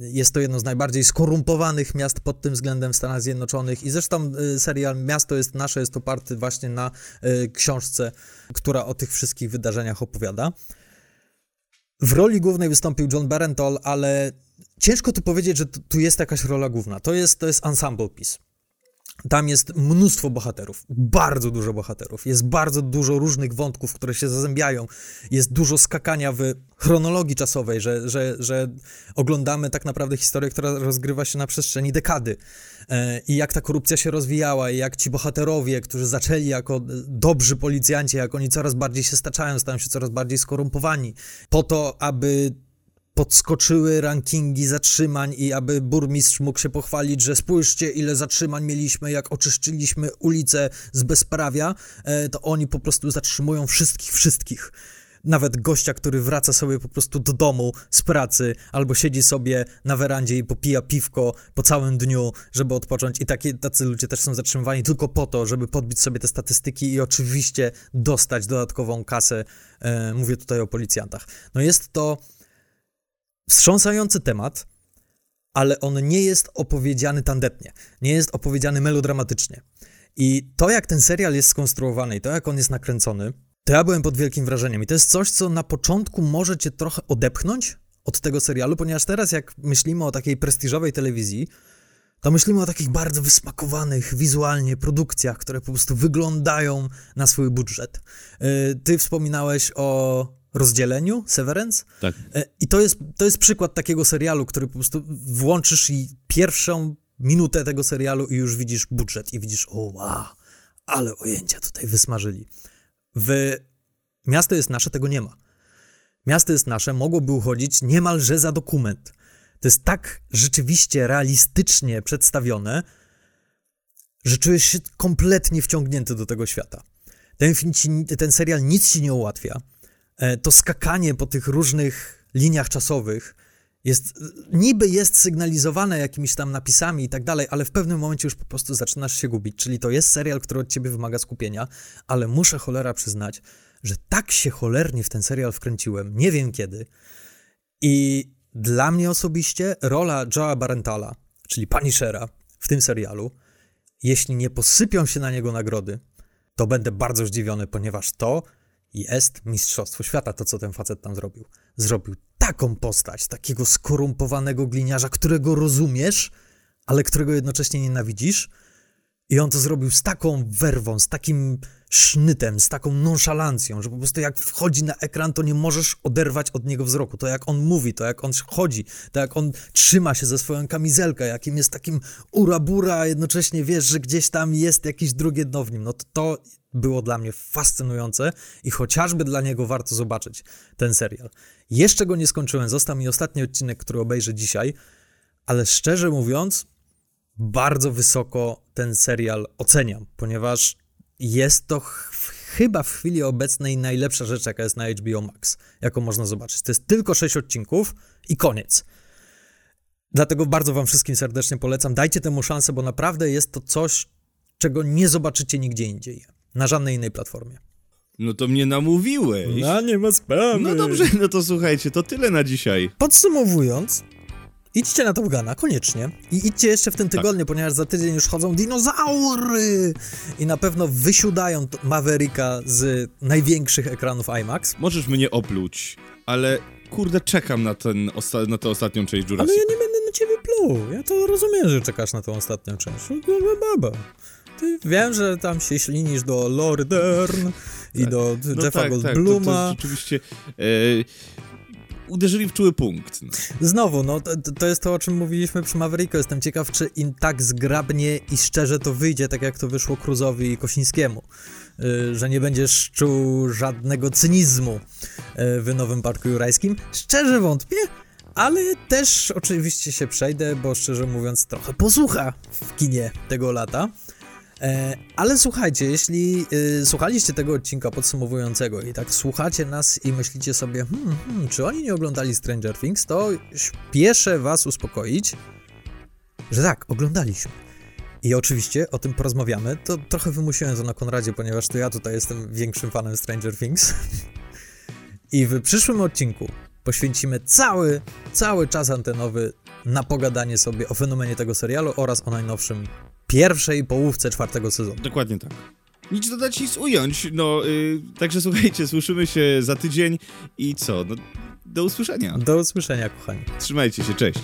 Jest to jedno z najbardziej skorumpowanych miast pod tym względem w Stanach Zjednoczonych i zresztą y, serial Miasto jest nasze jest oparty właśnie na y, książce, która o tych wszystkich wydarzeniach opowiada. W roli głównej wystąpił John Barenthal, ale ciężko tu powiedzieć, że tu jest jakaś rola główna. To jest, to jest ensemble piece. Tam jest mnóstwo bohaterów, bardzo dużo bohaterów, jest bardzo dużo różnych wątków, które się zazębiają, jest dużo skakania w chronologii czasowej, że, że, że oglądamy tak naprawdę historię, która rozgrywa się na przestrzeni dekady. E, I jak ta korupcja się rozwijała, i jak ci bohaterowie, którzy zaczęli jako dobrzy policjanci, jak oni coraz bardziej się staczają, stają się coraz bardziej skorumpowani, po to, aby podskoczyły rankingi zatrzymań i aby burmistrz mógł się pochwalić, że spójrzcie ile zatrzymań mieliśmy, jak oczyszczyliśmy ulice z bezprawia, e, to oni po prostu zatrzymują wszystkich, wszystkich. Nawet gościa, który wraca sobie po prostu do domu z pracy, albo siedzi sobie na werandzie i popija piwko po całym dniu, żeby odpocząć. I takie, tacy ludzie też są zatrzymywani tylko po to, żeby podbić sobie te statystyki i oczywiście dostać dodatkową kasę. E, mówię tutaj o policjantach. No jest to wstrząsający temat, ale on nie jest opowiedziany tandetnie, nie jest opowiedziany melodramatycznie. I to, jak ten serial jest skonstruowany i to, jak on jest nakręcony, to ja byłem pod wielkim wrażeniem. I to jest coś, co na początku może cię trochę odepchnąć od tego serialu, ponieważ teraz, jak myślimy o takiej prestiżowej telewizji, to myślimy o takich bardzo wysmakowanych wizualnie produkcjach, które po prostu wyglądają na swój budżet. Y, ty wspominałeś o rozdzieleniu, Severance. Tak. E, I to jest, to jest przykład takiego serialu, który po prostu włączysz i pierwszą minutę tego serialu i już widzisz budżet i widzisz, o wow, ale ojęcia tutaj wysmażyli. W Miasto jest nasze, tego nie ma. Miasto jest nasze mogłoby uchodzić niemalże za dokument. To jest tak rzeczywiście realistycznie przedstawione, że czujesz się kompletnie wciągnięty do tego świata. Ten, ten serial nic ci nie ułatwia. E, to skakanie po tych różnych liniach czasowych jest, niby jest sygnalizowane jakimiś tam napisami i tak dalej, ale w pewnym momencie już po prostu zaczynasz się gubić. Czyli to jest serial, który od ciebie wymaga skupienia, ale muszę cholera przyznać, że tak się cholernie w ten serial wkręciłem, nie wiem kiedy. I dla mnie osobiście rola Joe'a Barentala, czyli Punishera w tym serialu, jeśli nie posypią się na niego nagrody, to będę bardzo zdziwiony, ponieważ to jest Mistrzostwo Świata, to co ten facet tam zrobił. Zrobił taką postać, takiego skorumpowanego gliniarza, którego rozumiesz, ale którego jednocześnie nienawidzisz. I on to zrobił z taką werwą, z takim sznytem, z taką nonszalancją, że po prostu jak wchodzi na ekran, to nie możesz oderwać od niego wzroku. To jak on mówi, to jak on chodzi, to jak on trzyma się ze swoją kamizelkę, jakim jest takim urabura, a jednocześnie wiesz, że gdzieś tam jest jakieś drugie dno w nim. No to, to było dla mnie fascynujące i chociażby dla niego warto zobaczyć ten serial. Jeszcze go nie skończyłem, został mi ostatni odcinek, który obejrzę dzisiaj, ale szczerze mówiąc, bardzo wysoko ten serial oceniam, ponieważ jest to ch chyba w chwili obecnej najlepsza rzecz, jaka jest na HBO Max, jaką można zobaczyć. To jest tylko sześć odcinków i koniec. Dlatego bardzo Wam wszystkim serdecznie polecam. Dajcie temu szansę, bo naprawdę jest to coś, czego nie zobaczycie nigdzie indziej na żadnej innej platformie. No to mnie namówiłeś. No nie ma sprawy. No dobrze, no to słuchajcie, to tyle na dzisiaj. Podsumowując, idźcie na Top Guna, koniecznie. I idźcie jeszcze w tym Tak. tygodniu, ponieważ za tydzień już chodzą dinozaury! I na pewno wysiudają Mavericka z największych ekranów IMAX. Możesz mnie opluć, ale kurde, czekam na, ten osta- na tę ostatnią część Ale Jurassic. ja nie będę na ciebie pluł. Ja to rozumiem, że czekasz na tą ostatnią część. Baba, baba. Ty wiem, że tam się ślinisz do Lordern i tak. do No Jeffa tak, tak, to, to Goldbluma. rzeczywiście e, uderzyli w czuły punkt. No. Znowu, no to, to jest to, o czym mówiliśmy przy Mavericku. Jestem ciekaw, czy im tak zgrabnie i szczerze to wyjdzie, tak jak to wyszło Cruzowi i Kosińskiemu. Y, że nie będziesz czuł żadnego cynizmu y, w Nowym Parku Jurajskim. Szczerze wątpię, ale też oczywiście się przejdę, bo szczerze mówiąc trochę posłucha w kinie tego lata. E, ale słuchajcie, jeśli y, słuchaliście tego odcinka podsumowującego i tak słuchacie nas i myślicie sobie, hmm, hmm, czy oni nie oglądali Stranger Things, to śpieszę was uspokoić, że tak, oglądaliśmy. I oczywiście o tym porozmawiamy. To trochę wymusiłem to na Konradzie, ponieważ to ja tutaj jestem większym fanem Stranger Things. I w przyszłym odcinku poświęcimy cały, cały czas antenowy na pogadanie sobie o fenomenie tego serialu oraz o najnowszym pierwszej połówce czwartego sezonu. Dokładnie tak. Nic dodać, nic ująć. No, y, także słuchajcie, słyszymy się za tydzień i co? No, do usłyszenia. Do usłyszenia, kochani. Trzymajcie się, cześć.